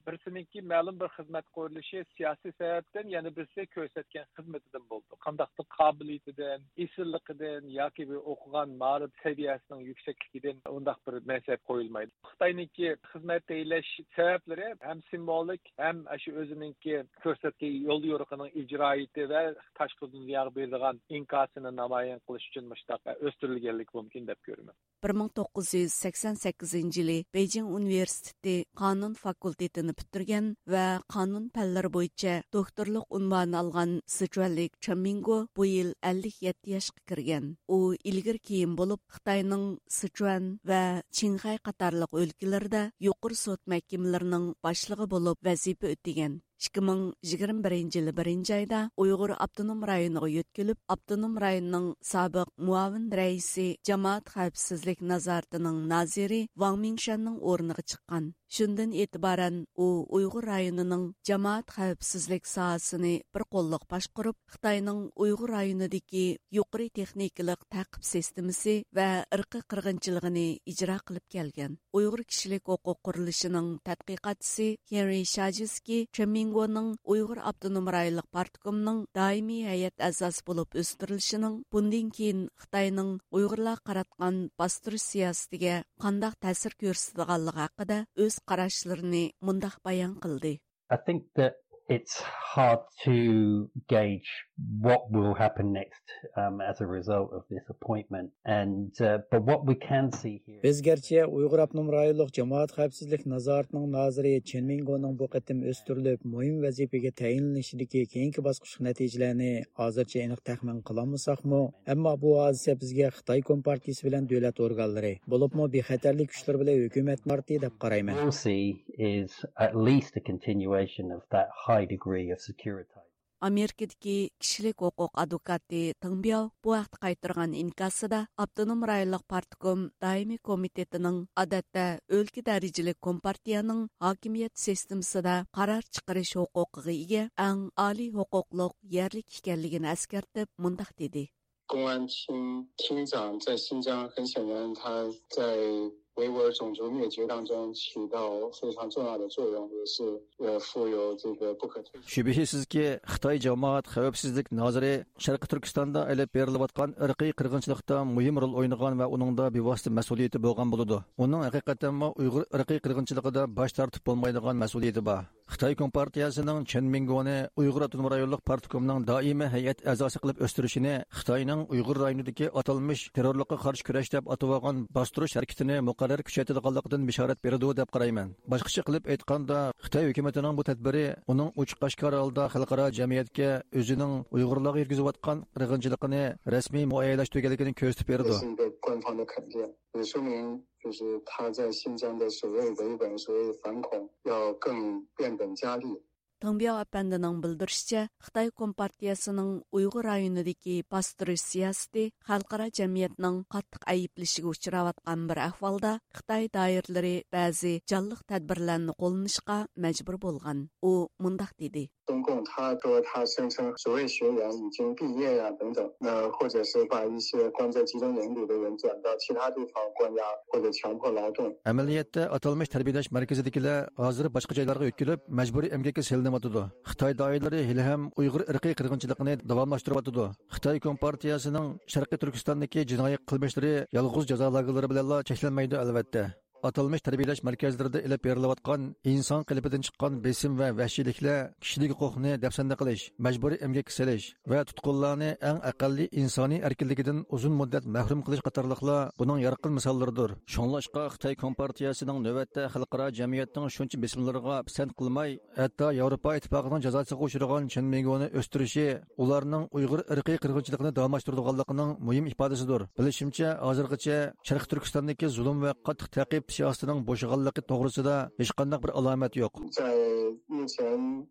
birsiniki ma'lum bir xizmat qo'yilishi siyosiy sababdan yana birisi ko'rsatgan xizmatidan bo'ldi qandaqdir qobiliyatidan esilligidan yoki o'qigan ma'rif saviyasining yuksakligidan undaq bir mansab qo'yilmaydi xitoy xitoyniki xizmat tayinlash sabablari ham simbolik ham shu o'zininki ko'rsatgan yo'l yo'riqining ijroiti va tashqi dunyoga beradigan inkosini namoyon qilish uchun mushtaq o'stirilganlik mumkin deb ko'raman bir ming to'qqiz yuz sakson sakkizinchi yili bejing universiteti qonun fakultetini bitirgan va qonun fanlari bo'yicha doktorlik unvoni olgan sichuanlik chamingo bu yil ellik yetti yoshga kirgan. U ilgir keyin bo'lib xitoyning sichuan va chinxay qatorliq өлкелердә юқыр сот мәхкәмәләренең башлыгы булып вазифа үтәгән. 2021 yılı 1 ayda Uyghur Abdunum rayoniga yetkilib, Abdunum rayonining sobiq muavin raisi Jamoat xavfsizlik nazoratining naziri Wang Mingshanning o'rniga chiqqan. Шындын этибарен у Уйгыр районының жамаат хавпсызлык саасыны бир коллык құрып, Хитаенның Уйгыр районындагы юқри техникалык тәкъип системасы ва ирқи кыргынчылыгын иҗра қылып келген. Уйгыр кишилек оқу құрылышының тадқиқатчысы Хенри Шаджиски Чемингоның Уйгыр автоном райлык парткомның даими һәйәт әгъзасы булып үстерилишенең бундан кин Хитаенның Уйгырлар караткан бастыру сиясәтигә кандай тәсир күрсәтгәнлыгы хакында үз карашларын мондак баян кылды. I think that it's hard to gauge what will happen next um, as a result of this appointment. And uh, but what we can see here. Biz gerçi Uyghur Abnum Rayonluq Cemaat Xavfsizlik Nazaratining naziri Chen Mingoning bu qatim o'stirilib muhim vazifaga tayinlanishidagi keyingi bosqich natijalarini hozircha aniq taxmin qilolmasakmi, ammo bu hodisa bizga Xitoy Kompartiyasi bilan davlat organlari, bo'libmi bexatarlik kuchlar bilan hukumat partiya deb qarayman. We'll see is at least a continuation of that high high degree of security. Америкадагы кишилик хукук адвокаты Тыңбяу бу вакытта кайтырган инкасында Автоном райлык партком даими комитетінің адатта өлкө дәрежелик компартияның хакимият системасында карар чыгарыш хукукыга эге эң али хукуклук ярлык экенлигин эскертип мындак деди. 公安厅厅长在新疆，很显然他在 维吾尔种族灭绝当中起到非常重要的作用，也是呃负有这个不可推。Şübihsizki Xitoy jamoat xavfsizlik noziri Sharqi Turkistonda elib berilayotgan irqiy qirg'inchilikda muhim rol o'ynagan va uningda bevosita mas'uliyati bo'lgan bo'ladi. Uning haqiqatanmi Uyg'ur irqiy qirg'inchiligida bosh tortib bo'lmaydigan mas'uliyati bor. Xitoy Kompartiyasining chenmingoni Uyg'ur avtonom rayonlik partikomining doimiy hay'at a'zosi qilib o'stirishini Xitoyning Uyg'ur rayonidagi atalmish terrorlikqa qarshi kurash deb atolgan bostirish harakatini muqarrar kuchaytirganligidan bishorat beradi deb qarayman. Boshqacha qilib aytganda, Xitoy hukumatining bu tadbiri uning uchiq qashqar holda xalqaro jamiyatga o'zining Uyg'urlarga yurgizayotgan qirg'inchiligini rasmiy muayyanlashtirganligini ko'rsatib berdi. 也说明就是他在新疆的所谓维稳、所谓反恐要更变本加厉。Тыңбия әпәндінің білдірішчә, Қытай Компартиясының Уйғыр районындагы бастырыш сиясәте халыкара җәмгыятьнең каттык әйеплешегә учраваткан бер әхвалда Қытай даирләре бәзи җанлык тәдбирләрне кулланышка мәҗбүр булган. У мондак диде: 中共他说他声称所谓学员已经毕业呀、等等，那或者是把一些关在集中营里的人转到其他地方关押或者强迫劳动。 Amaliyotda atalmish tarbiyalash markazidagilar hozir boshqa joylarga o'tkilib, majburiy emgakka selinyotidi. Xitoy doiralari hali ham Uyg'ur irqiy qirg'inchiligini davomlashtiryotidi. Xitoy kompartiyasining Sharqiy Turkistondagi jinoiy qilmishlari yolg'iz jazo lagerlari bilan cheklanmaydi Albatta. atalmish tarbiyalash markazlarida ilib berilayotgan inson qalbidan chiqqan besim va vahshiyliklar kishilik huquqni dafsanda qilish majburiy emgak silish va tutqunlarni eng aqalli insoniy erkinligidan uzun muddat mahrum qilish qatorliqlar buning yorqin misollaridir shunlashqa xitoy kompartiyasining navbatda xalqaro jamiyatning shuncha besimlariga pisand qilmay hatto yevropa ittifoqining jazosiga uchragan chinmegoni o'stirishi ularning uyg'ur irqiy qirg'inchilikni davomlashtiradiganligining muhim ifodasidir bilishimcha hozirgacha sharq turkistondagi zulm va qattiq taqib siyosatining bo'shag'anligi to'g'risida hech qanday bir alomat yo'q 在目前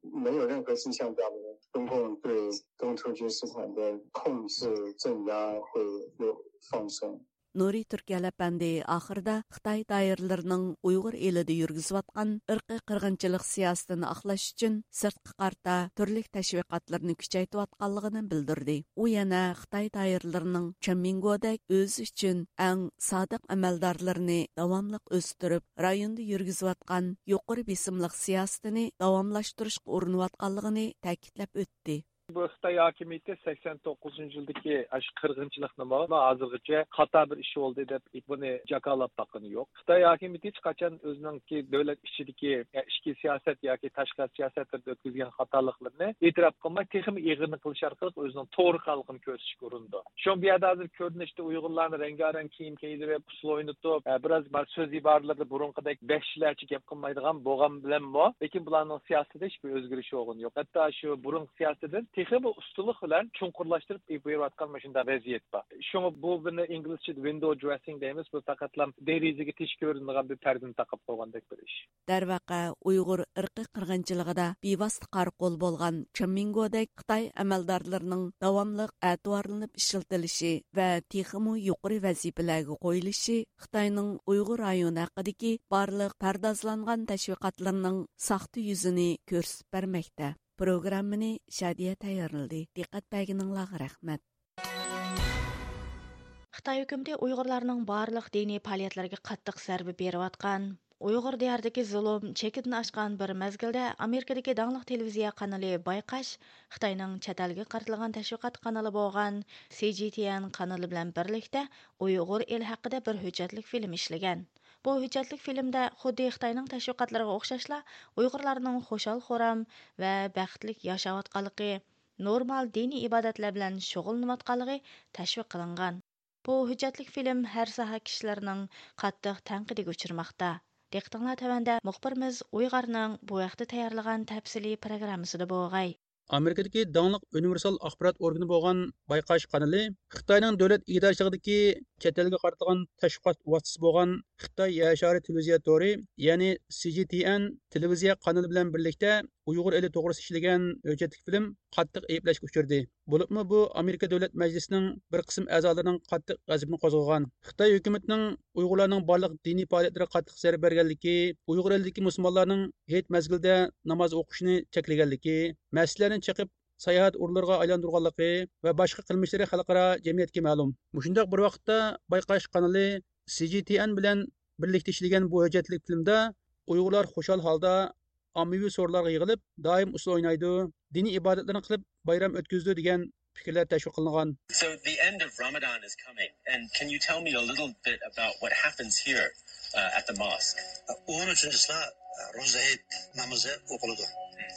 没有任何迹象表明中共对东突厥斯坦的控制镇压会有放松。 Нори Түркиялі пәнде ақырда Қытай дайырларының ұйғыр еліде үргізуатқан ұрқы қырғынчылық сиясытын ақлаш үшін сыртқы қарта түрлік тәшвиқатларыны күчәйту атқалығының білдірді. О яна Қытай дайырларының Чаммингодәк өз үшін әң садық әмәлдарларыны давамлық өстіріп, районды үргізуатқан юқыр бесімлік сиясытыны давамлаштырышқы орынуатқалығыны тәкітләп өтті. Bu Xitoy hokimiyati 89 yildagi shu qirg'inchilikni hozirgacha xato bir ish bo'ldi deb buni jakolab boqqani yo'q xitoy hokimiyati hech qachon o'ziningki davlat ichidagi ichki siyosat yoki tashqi siyosatlarda o'tkazgan xatoliklarni e'tirof qilmay texmi ig'irni qilish orqali o'zining to'g'ri xalqini ko'rsatishga urindi shu bu yerda hozir ko'rinishda uyg'urlarni rangarang kiyim kiydirib usul o'ynatib biroz so'z iboralarda burunqidek beshlarcha gap qilmaydigan bo'lgan bilanmi lekin bularning siyosatida hech bir o'zgarish bo'lgani yo'q hatto shu burun siyosatidan bu ustunlik bilan chunqurlashtirib berayotgan mana shunday vaziyat bor shunga bu buni inglizchada window dressing deymiz bu faqatlam derazaga tish ko'rinadigan bir pardani taqib qo'ygandek bir ish darvaqa uyg'ur irqi qirg'inchiligida bevosita qarqo'l bo'lgan chamingodek xitoy amaldorlarining davomli ativorlanib ishiltilishi va texmu yuqori vazifalarga qo'yilishi xitoyning uyg'ur rayoni haqidagi barliq pardozlangan tashviqotlarning saxta yuzini ko'rsatib bermoqda Программаны Шадия тәйярлады. Диққат бәгенеңләгә рәхмәт. Қытай хөкүмәте уйгырларның барлық дини фәалиятләргә каттык зарба беріп аткан. ұйғыр диярдәге зұлым, чекетін ашқан бір мәзгілді Америкадагы даңлық телевизия каналы байқаш, Қытайның чаталгы картылган тәшвиқат каналы болған CGTN каналы белән бірлікті Уйгыр ил хакында бер фильм эшләгән. işləgan. Bu hüccətlik filmdə xuddi Xitoyning təşviqatlarına oxşashla Uyğurlarning xoşal xoram və bəxtlik yaşayotganligi, normal dini ibadətlər bilan shug'ullanayotganligi tashviq qilingan. Bu hüccətlik film hər sahə kişilərinin qattiq tənqidiga uchirmoqda. Diqqətinizə təvəndə muxbirimiz Uyğarның bu vaqtda tayyorlagan təfsili proqrammasida bo'lg'ay. amerikadagi dongliq universal axborot organi bo'lgan bayqash kanali xitoyning davlat idarachiligi chet elga qaratilgan tashviqot vositasi bo'lgan xitoy yashori televiziya to'ri ya'ni cgtn televiziya kanali bilan birlikda uyg'ur eli to'g'risida ishlagan e, hujjatlik film qattiq ayblashga uchirdi. Bo'libmi bu? Amerika davlat majlisining bir qism a'zolarining qattiq g'azabini qo'zg'agan xitoy hukumatining uyg'urlarning barliq diniy faoliyatlariga qattiq zarba berganligi uyg'ur elidagi musulmonlarning hech mazgilda namoz o'qishni cheklaganligi masjidlarni chiqib sayohat o'rinlariga aylantirganligi va boshqa qilmishlari xalqaro jamiyatga ma'lum. Mushundoq bir vaqtda bayqash kanali cgtn bilan birlikda ishlagan bu hujjatlik filmda uyg'urlar xushal holda ommaviy so'rlarga yig'ilib doim usul o'ynaydi diniy ibodatlarni qilib bayram o'tkazdi degan fikrlar tashviq qilingan. So the end of Ramadan is coming, and can you tell me a little bit about what happens here uh, at the mosque? 13-sida ro'za hayit namozi o'qiladi.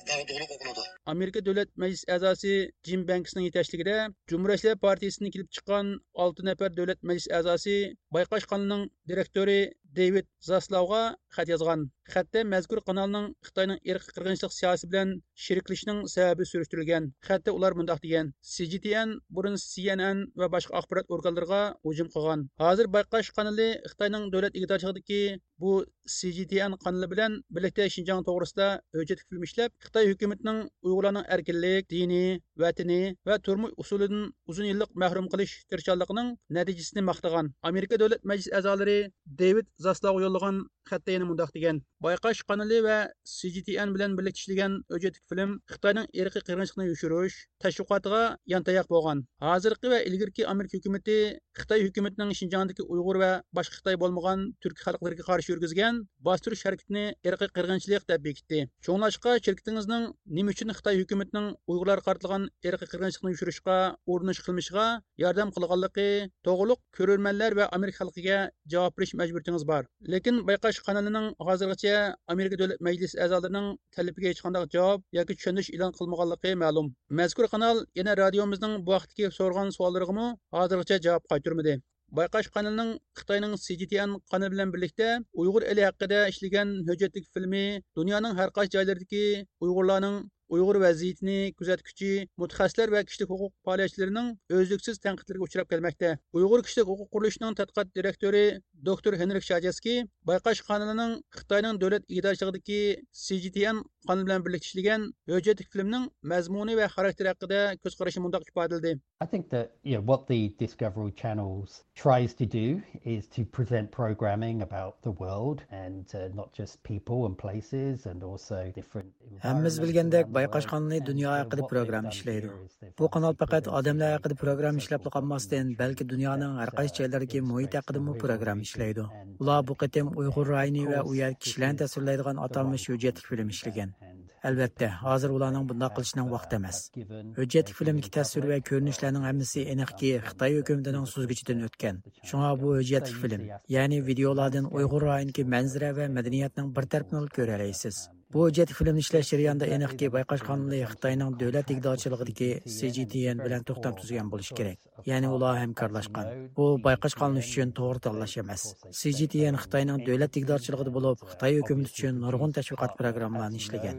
Dog'dug'liq o'qiladi. Amerika davlat majlis a'zosi jim banksning yetakchiligida jumhuriyatchilar partiyasidan kelib chiqqan olti nafar davlat majlis a'zosi bayqash kanalining direktori david zaslavga xat yozgan. Xatda mazkur kanalning xitoyning irqiy qirg'inchilik siyosati bilan sheriklashning sababi surishtirilgan. Xatda ular mundoq degan. Cgtn burun cnn va boshqa axborot organlariga hujum qilgan. Hozir bayqash kanali xitoyning davlat igdorchiligidagi bu cgtn kanali bilan birlikda shinjong to'g'risida hujjat film ishlab xitoy hukumatining uyg'urlarning erkinlik diniy vatani va turmush usulidan uzun yillik məhrum qilish tirishchanligining natijasini maqtagan. Amerika Dövlət Məclis əzaları david zaslauga yo'llagan xatda yana mundaq degan. Bayqaş kanali və cgtn bilan birlikda ishlagan hujjatlik film xitoyning irqiy qirg'inchilikni yushirish tashviqotiga yantayaq bo'lgan. Hozirgi və ilgirki amerika hukumati Xitay hukumatining shinjongdagi uyg'ur və başqa Xitay bo'lmagan türk xalqlariga qarşı yürgüzgən bostirish harakatini irqiy qirg'inchilik deb bekitdi. Shunglashqa shirkatingizning nima uchun xitoy hukumatining uyg'urlar qartilgan irqiy qirg'inchilikni yushirishga urinish qilmishiga yordam qilganligi to'g'riliq ko'rurmanlar va amerika xalqiga javob berish majburiyatingiz bor. Lekin bayqash kanalining hozirgacha amerika davlat majlisi a'zolarining talabiga hech qanday javob yoki tushunish e'lon qilmaganligi ma'lum. Mazkur kanal yana radiomizning bu vaqtdagi so'rgan savollariga hozirgacha javob qaytarmadi. Bayqash kanalining xitoyning cgtn qani bilan birlikda uyg'ur eli haqida ishlagan hujjatlik filmi dunyoning har qaysi joylaridagi uyg'urlarning uyg'ur vaziyatini kuzatuvchi mutaxassislar va kishilik huquq faoliyatchilarining o'zliksiz tanqidlarga uchrab kelmoqda uyg'ur kishilik huquq qurilishining tadqiqot direktori doktor henrik shajaskiy bayqash qonunining xitoyning davlat idorachiligi cgtn qonuni bilan birlikda ishlagan hujjatlik filmning mazmuni va xarakteri haqida ko'z qarashi mundoq ifodaladi I think that you know, what the Discovery Channels tries to do is to present programming about the world and uh, not just people and places and also different Hammamiz bilgandek Bayqash kanali dunyo haqida program ishlaydi. Bu kanal faqat odamlar haqida program ishlab qolmasdan, balki dunyoning har qaysi joylaridagi muhit haqida mu program ishlaydi. Ular bu qatim Uyg'ur rayoni va u yer kishilarni tasvirlaydigan atalmish hujjatli film ishlagan. Albatta, hozir ularning bunday qilishning vaqti emas. Hujjatli filmdagi tasvir va ko'rinishlarning hammasi aniqki Xitoy hukumatining suzgichidan o'tgan. Shunga bu hujjatli film, ya'ni videolardan Uyg'ur rayonidagi manzara va madaniyatning bir tarafini ko'ra olasiz. Bu hujjat filmni ishlash jarayonida aniqki bayqash qonuni Xitoyning davlat igdorchiligidagi CGTN bilan to'xtam tuzgan bo'lishi kerak. Ya'ni ular hamkorlashgan. Bu bayqash qonuni uchun to'g'ri tanlash emas. CGTN Xitoyning davlat igdorchiligida bo'lib, Xitoy hukumati uchun nurg'un tashviqot programmalarini ishlagan.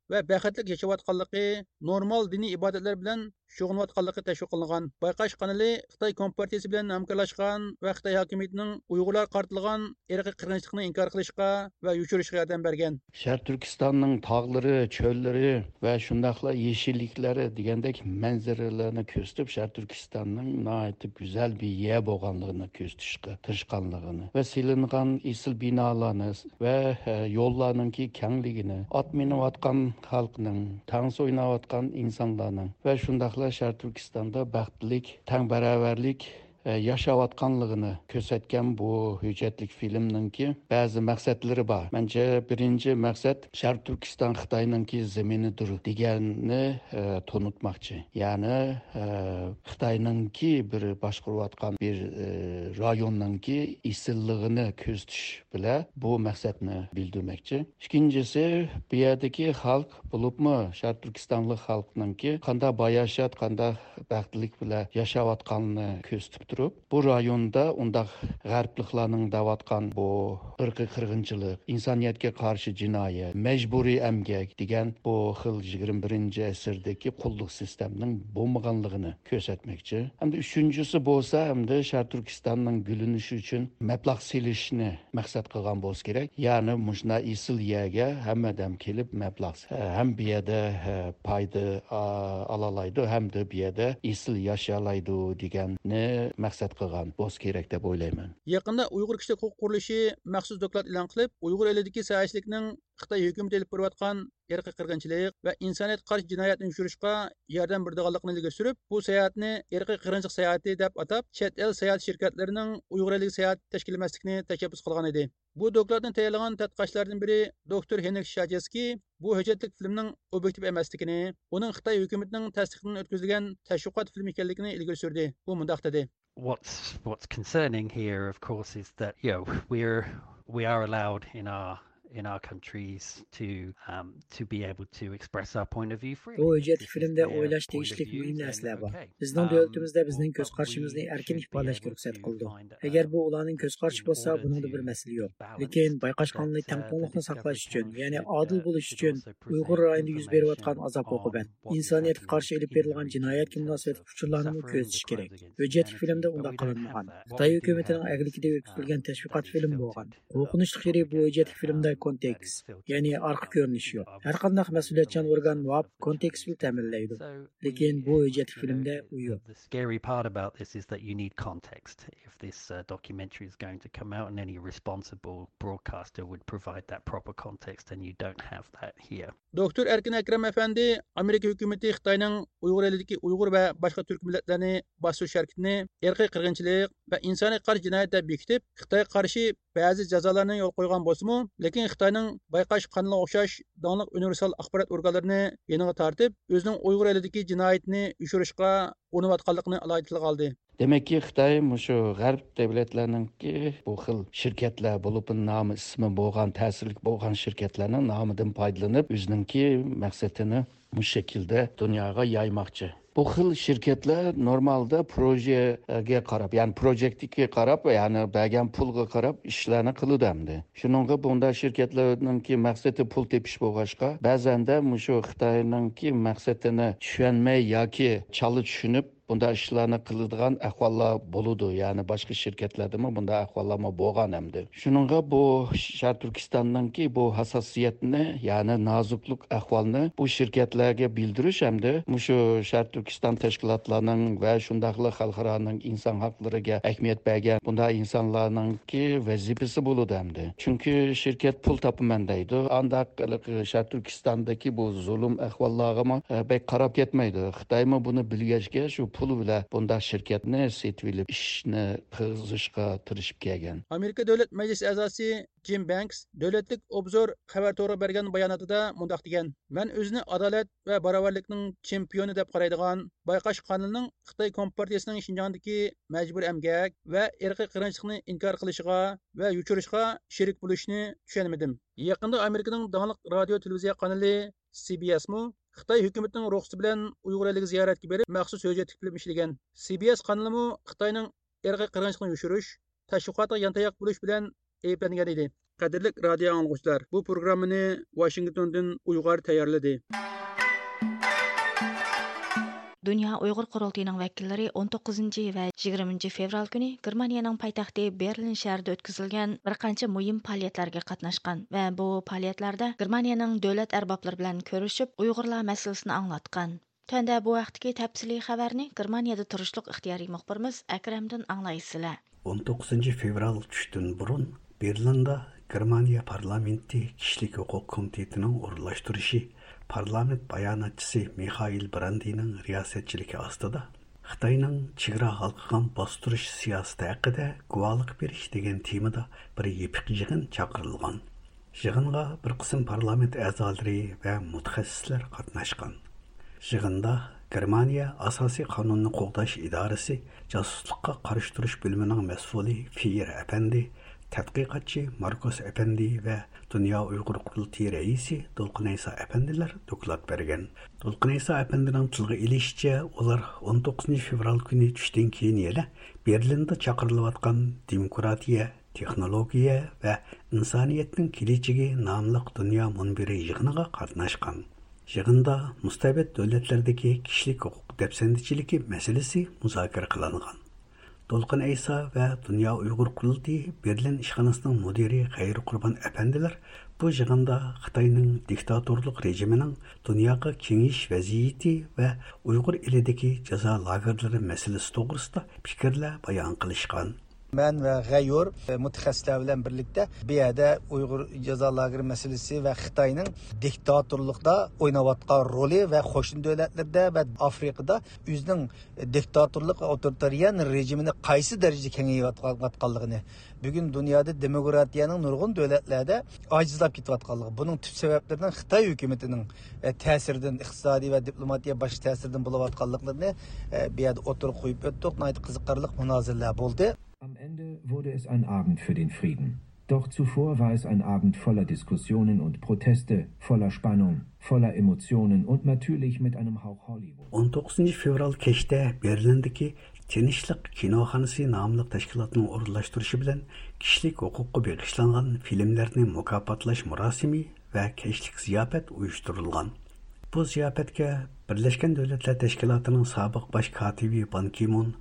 va baxtlik yashayotganligi, normal diniy ibodatlar bilan shug'ullanayotganligi tashviq qilingan. Bayqash kanali Xitoy Kompartiyasi bilan hamkorlashgan va Xitoy hokimiyatining Uyg'urlar qartilgan irqiy qirg'inchilikni inkor qilishga va yushirishga yordam bergan. Sharq Turkistonning tog'lari, cho'llari va shundaqla yeshilliklari degandek manzaralarni ko'rsatib, Sharq Turkistonning nihoyatda go'zal bir yer bo'lganligini ko'rsatishga tirishganligini va silingan esil binolarni va e, yo'llarningki kengligini, ot minayotgan xalqning, tangs o'ynayotgan insonlarning va shundoqla shar turkistonda Türkistanda tang baravarlik yashayotganligini ko'rsatgan bu hujjatlik filmninki ba'zi maqsadlari bor mancha birinchi maqsad sharq turkiston xitoyninki zaminidir deganni tunutmoqchi ya'ni xitoyninki bir boshqarayotgan bir rayonninki isilligini ko'rsatish bilan bu maqsadni bildirmoqchi ikkinchisi bu yerdagi xalq bo'libmi sharq turkistonlik xalqninki qanday boyashat qanday baxtlilik bilan yashayotganini ko'rsatib turib bu rayonda undaq g'arbliklarning davotgan bu irqiy qirg'inchilik insoniyatga qarshi jinoyat majburiy amgak degan bu xil yigirma birinchi asrdagi qulluq sistemining bo'lmaganligini ko'rsatmoqchi. Hamda uchinchisi bo'lsa hamda shar turkistonning gulinishi uchun mablag' selishni maqsad qilgan bo'lsa kerak. Ya'ni mushna isil yerga hammadam kelib mablag' ham bu yerda payda olalaydi hamda bu yerda isil yashalaydi deganni maqsad qilgan bo'lishi kerak deb o'ylayman. Yaqinda uyg'ur kishilik huquq qurilishi maxsus doklad e'lon qilib uyg'ur elidagi sayishlikning xitoy hukumati ilib borayotgan irqiy er qirg'inchilik va insoniyat qarshi jinoyatni yushirishga yordam berdiganligini ilgari surib bu sayohatni irqiy qirg'inchilik sayohati deb atab chet el sayohat shirkatlarining uyg'ur eliga sayohat tashkil etmaslikni tashabbus qilgan edi. Bu dokladni tayyorlagan tadqiqotchilardan biri doktor henrik shajeski bu hujjatlik filmning obyektiv emasligini uning xitoy hukumatining tasdiqidan o'tkazilgan tashviqot film ekanligini ilgari surdi. Bu mundoq dedi. What's what's concerning here of course is that you know we're we are allowed in our in our countries to um, to be able to express our point of view freely. Bu hüccət filmdə oylaş dəyişlik mühüm nəsələ var. Bizning dövlətimizdə bizning göz qarşımızı erkin ifadələş ruxsat qıldı. Əgər bu onların göz qarşı bolsa, bunun da bir məsələ yox. Lakin bayqaşqanlıq təngqonluqni saqlaş üçün, yəni adil buluş üçün Uyğur rayonunda yüz verib atqan azab oqubət, insaniyyətə qarşı elib verilən cinayət kimi münasibət uçurlarını gözləş kerak. Hüccət filmdə onda qılınmagan. Xitay hökumətinin əglikdə ötküzülgən təşviqat film bolğan. Qorxunçlu yeri bu hüccət filmdə kontekst, ya'ni orqa ko'rinish yo'q. Har qanday mas'uliyatchan organ muvofiq kontekstni ta'minlaydi. Lekin bu hüccetik filmda u yo'q. The scary part about this is that you need context. If this uh, documentary is going to come out, and any responsible broadcaster would provide that proper context, and you don't have that here. Doktor Erkin Akram Efendi, Amerika hökuməti Xitayning Uyğur elidəki Uyğur və başqa türk millətlərini basış hərəkətini irqi qırğınçılıq və insani qarşı cinayət deyə bekitib, Xitayga qarşı bəzi cəzalarını yol qoyğan bolsa-mı, lekin xitoyning bayqash qanla o'xshash donliq universal axborot organlarini yanığa tartib, o'zining uyg'ur elidagi jinoyatni yuşurishqa urinayotganligini alohida tilga oldi. demakki xitoy shu g'arb davlatlarininki bu xil shirkatlar bo'lib nomi ismi bo'lgan ta'sirli bo'lgan shirkatlarning nomidan foydalanib o'zininki maqsadini bu shaklda dunyoga yaymoqchi bu xil shirkatlar normalda projega qarab ya'ni projektga qarab ya'ni bergan pulga qarab ishlarni qiludamdi shuninga bunda shirkatlarninki maqsadi pul tepish bo'lg'achqa ba'zanda shu xitoyninki maqsadini tushunmay yoki chala tushunib bunda ishlarni qiladigan ahvollar bo'ludi ya'ni boshqa shirkatlardami bunda ahvollar bo'lgan hamdi shuninga bu shar turkistonniki bu hassosiyatni ya'ni nozuklik ahvolni bu shirkatlarga bildirish hamda shu shar turkiston tashkilotlarining va shundaqli xalqaroning inson haqlariga ahamiyat bergan bunday insonlarningki vazifasi bo'ludi hamdi chunki shirkat pul topaman deydi. Andaq shar turkistondagi bu zulm ahvollarga e, qarab ketmaydi. Xitoymi buni bilgachga shu pul bilan bunda shirkatni setib ishni qilishga tirishib kelgan Amerika Davlat Majlisi a'zosi Jim Banks Davlatlik Obzor xabar to'g'ri bergan bayonotida mundaq degan: "Men o'zini adolat va barobarlikning chempioni deb qaraydigan bayqash qonunining Xitoy Kompartiyasining Shinjongdagi majbur emgak va irqiy qirinchilikni inkor qilishiga va yuchirishga sherik bo'lishni tushunmadim." Yaqinda Amerikaning donliq radio televiziya kanali CBS'mu Xitoy hukumatining ruxsati bilan Uyg'ur eliga ziyoratga berib, maxsus hujjatlik film ishlagan. CBS kanalimi Xitoyning irqiy qirg'inchilikni yushirish, tashviqotga yantayoq bo'lish bilan ayblangan edi. Qadrli radio anglag'uvchilar, bu programmani Washingtondan Uyg'ur tayyorladi. Dünya Uyghur Qurultayının vəkilləri 19-cı və 20-ci fevral günü Germaniyanın paytaxtı Berlin şəhərində ötküzülgən bir qancha mühim fəaliyyətlərə qatnaşqan və bu fəaliyyətlərdə Germaniyanın dövlət ərbabları bilan görüşüb Uyğurlar məsələsini anlatqan. Төндә бу вакытки тәфсилий хәбәрне Германиядә турышлык ихтияри мөхбирimiz Әкрәмдән аңлайсызлар. 19 fevral tushdan burun Berlinda Germaniya parlamenti kishilik huquq komitetining o'rinlashtirishi parlament bayonotchisi Mixail Brandining riyosatchiligi ostida Xitoyning chegara halqigan bostirish siyosati haqida guvohlik berish degan temada bir yepiq yig'in chaqirilgan. Yig'inga bir qism parlament a'zolari va mutaxassislar qatnashgan. Yig'inda Germaniya asosiy qonunni qo'g'dash idorasi josuslikqa qarshi turish bo'limining mas'uli Fiyer apandi tədqiqatçı Markus Efendi ve Dünya Uygur Kurultayı reisi Dolkunaysa Efendiler doklat bergen. Dolkunaysa Efendi'nin tılgı ilişçe onlar 19. fevral günü düştün keyin yele Berlin'de çakırılıvatkan demokratiya, texnologiya ve insaniyetin kiliçigi namlıq dünya münbiri yığınıga qatnaşkan. Yığında müstabet devletlerindeki kişilik hukuk depsendiçiliki meselesi müzakir kılanıgan. Dolqin Aysa və Dünya Uyğur Qurultayı Berlin işxanasının müdiri Xeyr Qurban əfəndilər bu yığında Xitayının diktatorluq rejiminin dünyaya kengiş vəziyyəti və Uyğur ilidəki cəza lagerləri məsələsi toğrusunda fikirlər bayan qılışqan. Mən və Ғəyyur mütəxəssislər bilan birlikdə bu yerdə Uyğur cəza lageri məsələsi və Xitayının diktatorluqda oynayatqan roli və qoşun dövlətlərdə və Afrikada özünün diktatorluq otoritarian rejimini qaysı dərəcədə kengayətqanlığını bugün dünyada demokratiyanın nurgun dövlətlərdə acizlab ketayotqanlığı bunun tüp səbəblərindən Xitay hökumətinin təsirindən iqtisadi və diplomatiya baş təsirindən bulayotqanlıqlarını bu yerdə oturuq qoyub ötdük. Nəhayət qiziqarlıq münazirələr oldu. Am Ende wurde es ein Abend für den Frieden. Doch zuvor war es ein Abend voller Diskussionen und Proteste, voller Spannung, voller Emotionen und natürlich mit einem Hauch Hollywood. 19 fevral keçte Berlin'deki Tinçlik Kinoxonasi namlıq təşkilatının orunlaşdırışı bilan kişilik hüququ bağışlanğan filmlərini mükafatlaş mərasimi və keçlik ziyafət uyuşturulğan. Bu ziyafətə Birləşmiş Dövlətlər Təşkilatının sabiq baş katibi Ban Ki-moon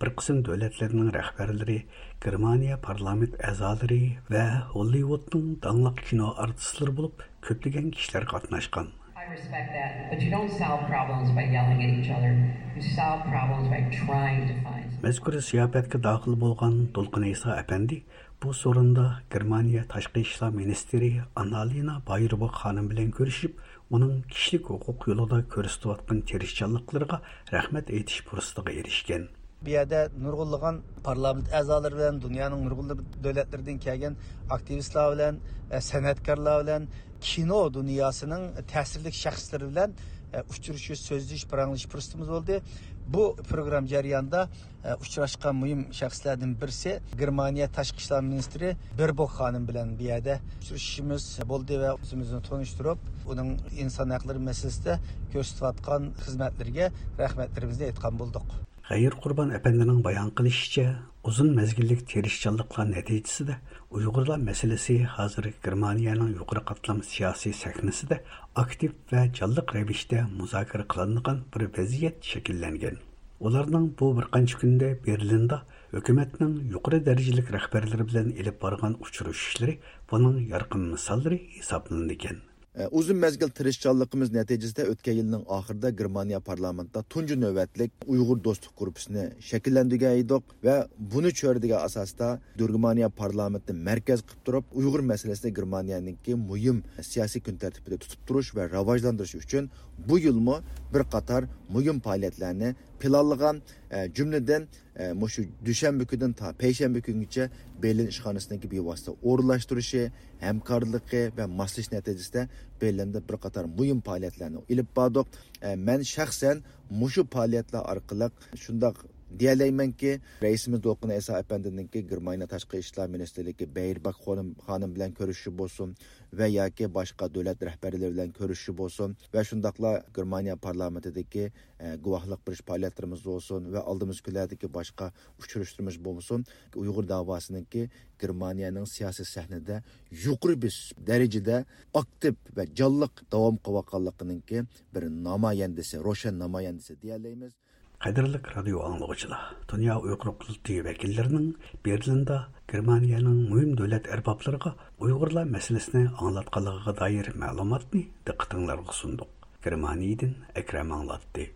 Bir qism davlatlarning rahbarlari, Germaniya parlament a'zolari va Hollywoodning dangliq kino artistlari bo'lib, ko'plagan kishilar qatnashgan. I respect that, but you don't solve problems by yelling at each other. You solve problems by trying to find. Mazkur ziyofatga daxil bo'lgan To'lqin Iso apandi Bu sorunda Germaniya Tashqi ishlar ministri Annalina Bayrbo xonim bilan ko'rishib, uning kishilik huquq yo'lida ko'rsatayotgan tirishchanliklariga rahmat aytish fursatiga erishgan. bu yerda nurg'unlagan parlament a'zolari bilan dunyoning nurg'un davlatlaridan kelgan aktivistlar bilan e, san'atkorlar bilan kino dunyosining ta'sirli shaxslari bilan e, uchrashish bu program jarayonida e, uchrashgan muhim shaxslardan birisi germaniya tashqi ishlar ministri berbok xonim bilan bu yerda uchrashishimiz bo'ldi va o'zimizni tanishtirib uning inson haqlari masalasida ko'rsatayotgan xizmatlariga rahmatlarimizni aytgan bo'ldik. G'ayir Qurban әпәндінің bayon qilishicha uzun mezgillik terishchanliklar natijasida Uyg'urlar masalasi hozir Germaniyaning yuqori qatlam siyosiy sahnasida aktiv va jalliq ravishda muzokara qilinadigan bir vaziyat shakllangan. Ularning bu bir qancha kunda Berlinda hukumatning yuqori darajalik rahbarlari bilan ilib borgan uchrashuvlari buning yorqin misollari hisoblanadi uzun mezgil tirishchanligimiz natijasida o'tgan yilning oxirida germaniya parlamentida tunji navbatlik uyg'ur do'stlik gruppasini shakllantirgan edik va buni cho'ridigan asosda germaniya parlamentini markaz qilib turib uyg'ur masalasini germaniyaniki muhim siyosiy kun tartibida tutib turish va rivojlantirish uchun bu yilmi bir qator muhim faoliyatlarni planlagan e, jumladan e, mushu dushanba kunidan to payshanba kungacha berlin ishxonasidagi bevosita o'rinlashtirishi hamkorligi va moslash natijasida berlinda bir qator muhim faoliyatlarni ilib bordik e, man shaxsan mushu faoliyatlar orqali shundoq deyalaymanki raisimiz to'lqin iso apandiniki germaniya tashqi ishlar ministrligi beyrbak xonim bilan ko'rishishi bo'lsin va yoki boshqa davlat rahbarlari bilan ko'rishishi bo'lsin va shundoqla germaniya parlamentidagi guvohlik berish faoliyatlarimiz bo'lsin va oldimizgi kunlardagi boshqa uchrashuvlarimiz bo'lsin uyg'ur davosiniki germaniyaning siyosiy sahnada yuqori bir darajada aktiv va jonliq davom qilayotganliginiki bir namoyandasi ro'shan namoyandasi deyalaymiz Қадірлік радио аңлығычыла, Дүния ұйғыр құлты вәкілдерінің Берлинда Германияның мұйым дөләт әрбапларға ұйғырла мәселесіне аңлатқалығыға дайыр мәлуматны дықтыңларға сұндық. Германияден әкрәм аңлатты.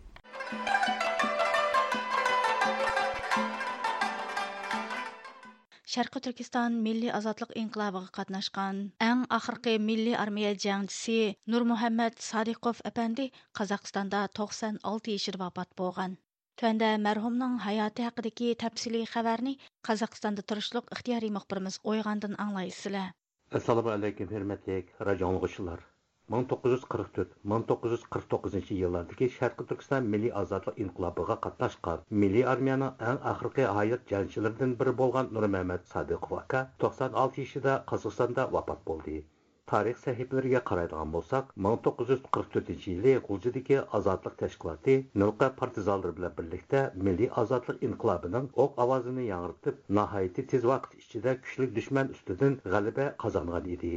turkiston milliy милли азатлық инқилабыға қатнашқан әң milliy милли армия жаңчысы Нур Мухаммад Садиқов Қазақстанда 96 ешір вапат болған. Төндә мәрхумның хаяты хакыдагы тәфсилий хәбәрне Қазақстанды тұрышылық ихтиярий мөхбирimiz ойғандың аңлайсызлар. Ассаламу алейкум, хөрмәтле радио тыңлаучылар. 1944-1949 еллардагы Шәрқи Түркістан милли азатлык инқилабыга катнашкан милли армияның эң ахыркы аят жанчылардан бири болган Нурмәмәт Садыков ака 96 яшендә қазақстанда вафат болды tarix sahifalariga qaraydigan bo'lsak 1944 yili g'uljidagi ozodlik tashkiloti nilqa partizanlar bilan birlikda milliy ozodlik inqilobining o'q ovozini yangritib nihoyatda tez vaqt ichida kuchli dushman ustidan g'alaba qozongan edi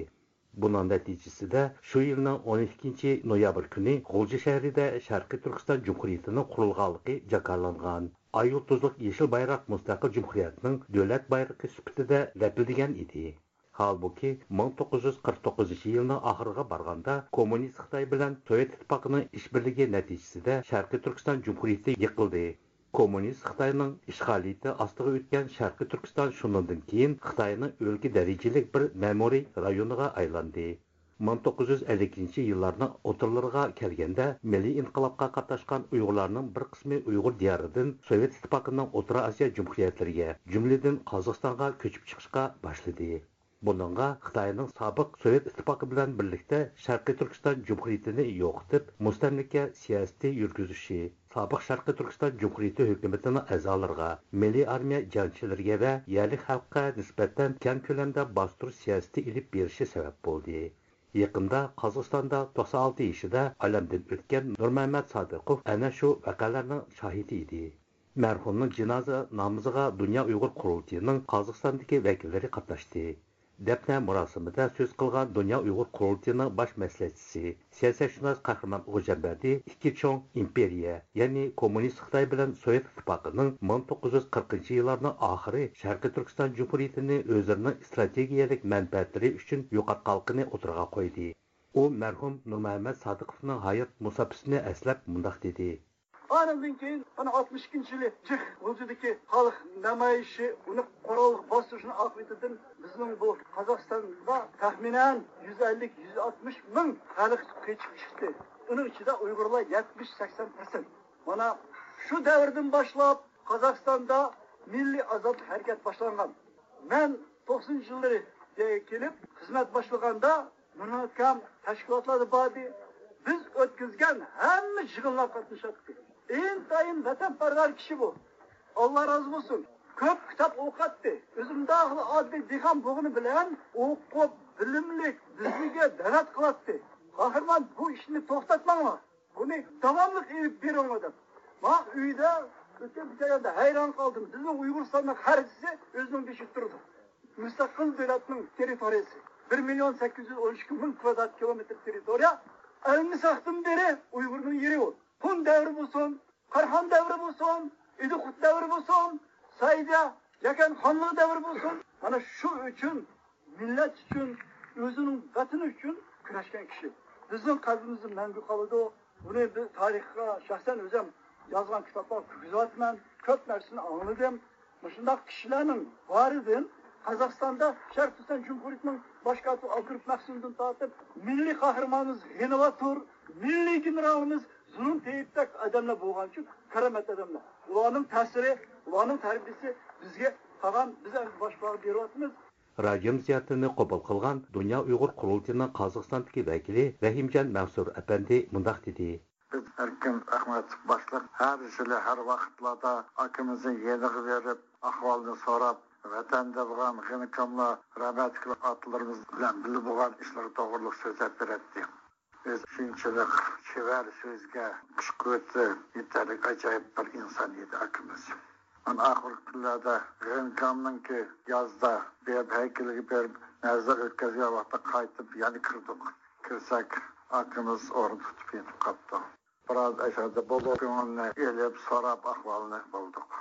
Bunun nəticəsində şu ilin 12 noyabr kuni G'ulji shahrida Sharqiy Turkiston Cumhuriyetining qurilganligi jakarlangan. Ay yıldızlıq yeşil bayraq müstəqil cumhuriyetining davlat bayrog'i sifatida lapildigan edi. Halbuki 1949 yilning oxiriga borganda kommunist Xitoy bilan Sovet ittifoqining ishbirligi natijasida Sharqiy Turkiston Jumhuriyati yiqildi. Kommunist Xitoyning ishg'oliyati ostiga o'tgan Sharqiy Turkiston shundan keyin Xitoyning o'lka darajalik bir ma'muriy rayoniga aylandi. 1952 yillarning o'tirlariga kelganda milliy inqilobga qatnashgan uyg'urlarning bir qismi uyg'ur diyoridan sovet ittifoqining o'rta osiyo jumhuriyatlariga jumladan qozog'istonga ko'chib chiqishga boshladi Bununla Xitoyning sobiq Sovet ittifoqi bilan birlikda Sharqiy Turkiston Cumhuriyetini yo'qitib, mustamlika siyosati yurgizishi, sobiq Sharqiy Turkiston Cumhuriyeti hukumatining a'zolariga, milliy armiya janchilariga va yerlik xalqqa nisbatan keng ko'lamda bostirish siyosati ilib berishi sabab bo'ldi. Yaqında Qozog'istonda 96 yoshida olamdan o'tgan Nurmamat Sodiqov ana shu vaqalarning shohidi edi. Marhumning jinoza namoziga Dunyo Uyg'ur qurultiyining Qozog'istondagi vakillari qatnashdi. Дәпнә мұрасымыда сөз қылған Дүния ұйғыр құрылтының баш мәслихатшысы, саясатшынас Қахраман Ғожамберди «Икі чоң империя», яғни коммунист Қытай білен Совет Итпақының 1940 жылларның ақыры Шарқы Түркістан Жумһуриятini өзінің стратегиялық мәнфәәтлері үшін юқатқалқыны отырға қойды. О мәрхум Нұрмәмәд Садықовның hayat мұсапысыны әсләп мұндақ деді. Andan keyin mana oltmish ikkinchi yili jiq o'zidagi xalq namoyishi uni qorovul bostirishini oqibatidan bizning bu qozog'istonda taxminan yuz ellik yuz oltmish ming xalq qochib chiqdi uni ichida uyg'urlar yetmish sakson prosent mana shu davrdan boshlab qozog'istonda milliy ozodlik harakat boshlangan. Man to'qsoninchi yillari kelib xizmat boshlaganda mana akam tashkilotlar bordi. Biz o'tkazgan hamma yig'inlar qatnashyapti En daim vatanperver kişi bu. Allah razı olsun. Köp kitap okuttı. Özümde ahlı adli dihan buğunu bilen oku bilimlik bizliğe devlet kılattı. Kahraman bu işini toktatmama. Bunu devamlık edip bir olmadı. Ma üyde öte bir yerde hayran kaldım. Bizim Uyguristan'ın hercisi özünü düşüp durdu. Müstakil devletinin teritoriyası. 1 milyon 812 bin kvadrat kilometre teritoriya. Elini saktım deri Uygur'un yeri o. Hun devri bulsun, Karhan devri bulsun, İdikut devri bulsun, Sayda, Yakan Hanlığı devri bulsun. Bana şu üçün, millet için, özünün vatını için küreşken kişi. Bizim kalbimizin mengu kalıdı o. Bunu bir tarihka şahsen özüm yazgan kitaplar güzeltmen, köp nersini anladım. Başındaki kişilerin varidin Kazakistan'da Şerif Türkistan Cumhuriyeti'nin başkatı Akırıp Maksim'den tartıp milli kahramanımız Yenivatur, milli generalimiz zulm teyittək adamlar bolğan üçün karamat adamlar. Ulanın təsiri, ulanın tərbiyəsi бізге qalan bizə başbağı beriyatmız. Радиом зиятыны қобыл қылған Дүния Уйғур құрылтының қазақстандық вәкілі рахимжан Мәнсур әпәнді мұндақ деді. Біз әркен әр жылы, әр беріп, сорап, vatanda bo'lgan g'inikomlar rabat otlarimiz bilan bilib bo'lgan to'g'riliq biz shunchalik chevar so'zga kuch quvvati yetarli ajoyib bir inson edi akamiz. Mana oxirgi kunlarda g'inkomninki yozda berib haykaliga berib nazar o'tkazgan vaqtda qaytib yana kirdik. Kirsak akamiz o'rin tutib yetib qolibdi. Biroz ashada bo'lib ko'ngilni elib so'rab ahvolini bildik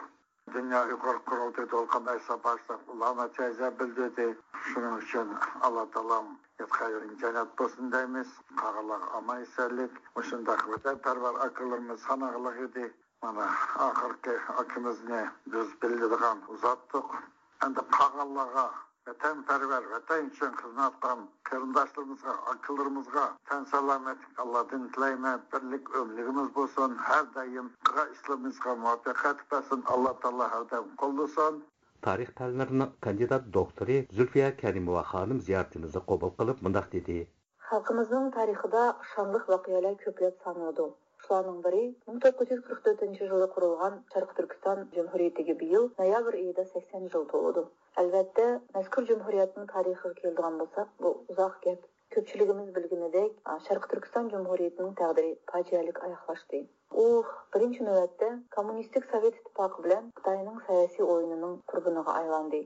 dünya yukarı kuruldu, bo'lgan aysa boshliq ulama teyze bildirdi Şunun için Allah taolo Xeyrin cənab dostundayız. Qağılaq ama isəlik. Uşundaq vətənpərvər akıllarımız hanaqlıq idi. Mana axırki akımızını biz bildirgan uzattıq. Əndi qağılağa vətənpərvər, vətən üçün xidmət qılan qarindaşlarımızga, akıllarımızga tən salametlik Allah'tan diləyimə, birlik ömrümüz olsun. Hər daim qığa işlərimizə muvaffəqiyyət versin. Allah təala hər daim qollusun. Tarix fanlarining kandidat doktori Zulfiya Karimova xonim ziyoratimizni qabul qilib mundaq dedi. Xalqimizning tarixida shonliq voqealar ko'plab sanaladi. Shularning biri 1944 yilda qurilgan Sharq Turkiston Jumhuriyatiga bu yil noyabr oyida 80 yil to'ldi. Albatta, mazkur jumhuriyatning tarixiga keladigan bo'lsak, bu uzoq gap. Ko'pchiligimiz bilganidek, Sharq Turkiston Jumhuriyatining taqdiri fojialik oyoqlashdi. u birinchi navbatda kommunistik sovet ittifoqi bilan xitoyning siyosiy o'yinining qurboniga aylandi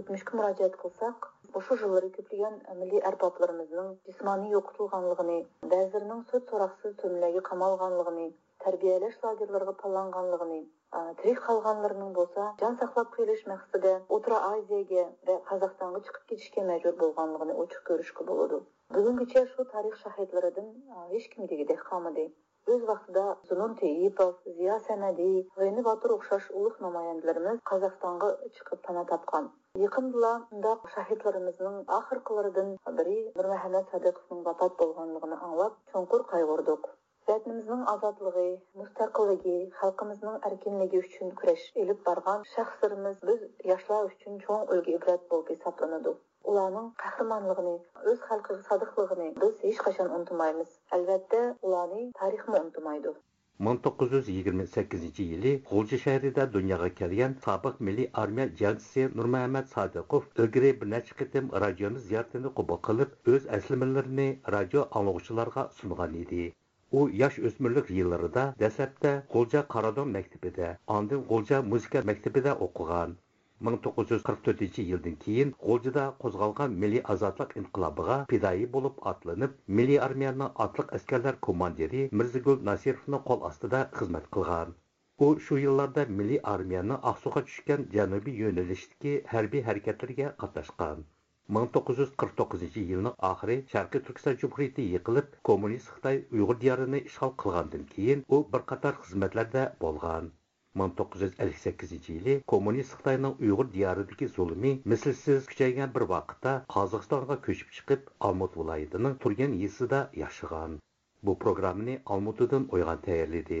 o'tmishga murojaat qilsak o'sha yillari ko'plagan milliy arboblarimizning jismoniy yo'qitilganligini ba'zilarining sud qamalganligini тәрбияләш лагерьларга палланганлыгын, тирик калганларның болса жан саклап калыш максаты Утра Азиягә ва Казакстанга чыгып китишкә мәжбүр булганлыгын очык күрешкә болады бүгінгіше шу тарих шаһитларыдан һеч кем дигедә калмады. Өз вакытында Зунун Тейипов, Зия Сәнәди, Гайны Батыр ұқшаш улық намаяндарымыз Қазақстанға шығып пана тапқан. Якындыла мында шахидларымыздың ақырқылардан бірі Нұрмәхәмәт Садықовның вафат болғандығын аңлап, чоңқур қайғырдық. Vatanimizning ozodligi, mustaqilligi, xalqimizning erkinligi uchun kurash elib borgan shaxslarimiz biz yoshlar uchun cho'ng ulgu ibrat bo'lib hisoblanadi. ularning qahramonligini o'z xalqiga sodiqligini biz hech qachon unutmaymiz albatta ularni tarixmi unutmaydi 1928 yili G'ulji shahrida dunyoga kelgan sobiq milliy armiya jangchisi Nurmuhammad Sodiqov ilgari bir qilib, o'z aslimalarini radio anglovchilarga sungan. U yosh o'smirlik yillarida dastlabda G'ulja Qaradon maktabida, ondin G'ulja muzika maktabida o'qigan. 1944 yildan keyin G'o'ljida qo'zg'algan milliy ozodlik inqilobiga fidoyi bo'lib otlanib, milliy armiyaning otliq askarlar komandiri Mirzagul Nasirovning qo'l ostida xizmat qilgan. U shu yillarda milliy armiyaning Aqsuga tushgan janubiy yo'nalishdagi harbiy harakatlarga qatnashgan. 1949 yilning oxiri Sharqiy Turkiston Jumhuriyati yiqilib, kommunist Xitoy Uyg'ur diyorini ishg'ol qilgandan keyin u bir qator xizmatlarda bo'lgan. 1958 yili kommunist xitoyning uyg'ur diyoridagi zulmi mislsiz kuchaygan bir vaqtda qozog'istonga ko'chib chiqib olmut viloyatining turgan yesida yashagan bu programmani olmutidan o'ygan tayyorladi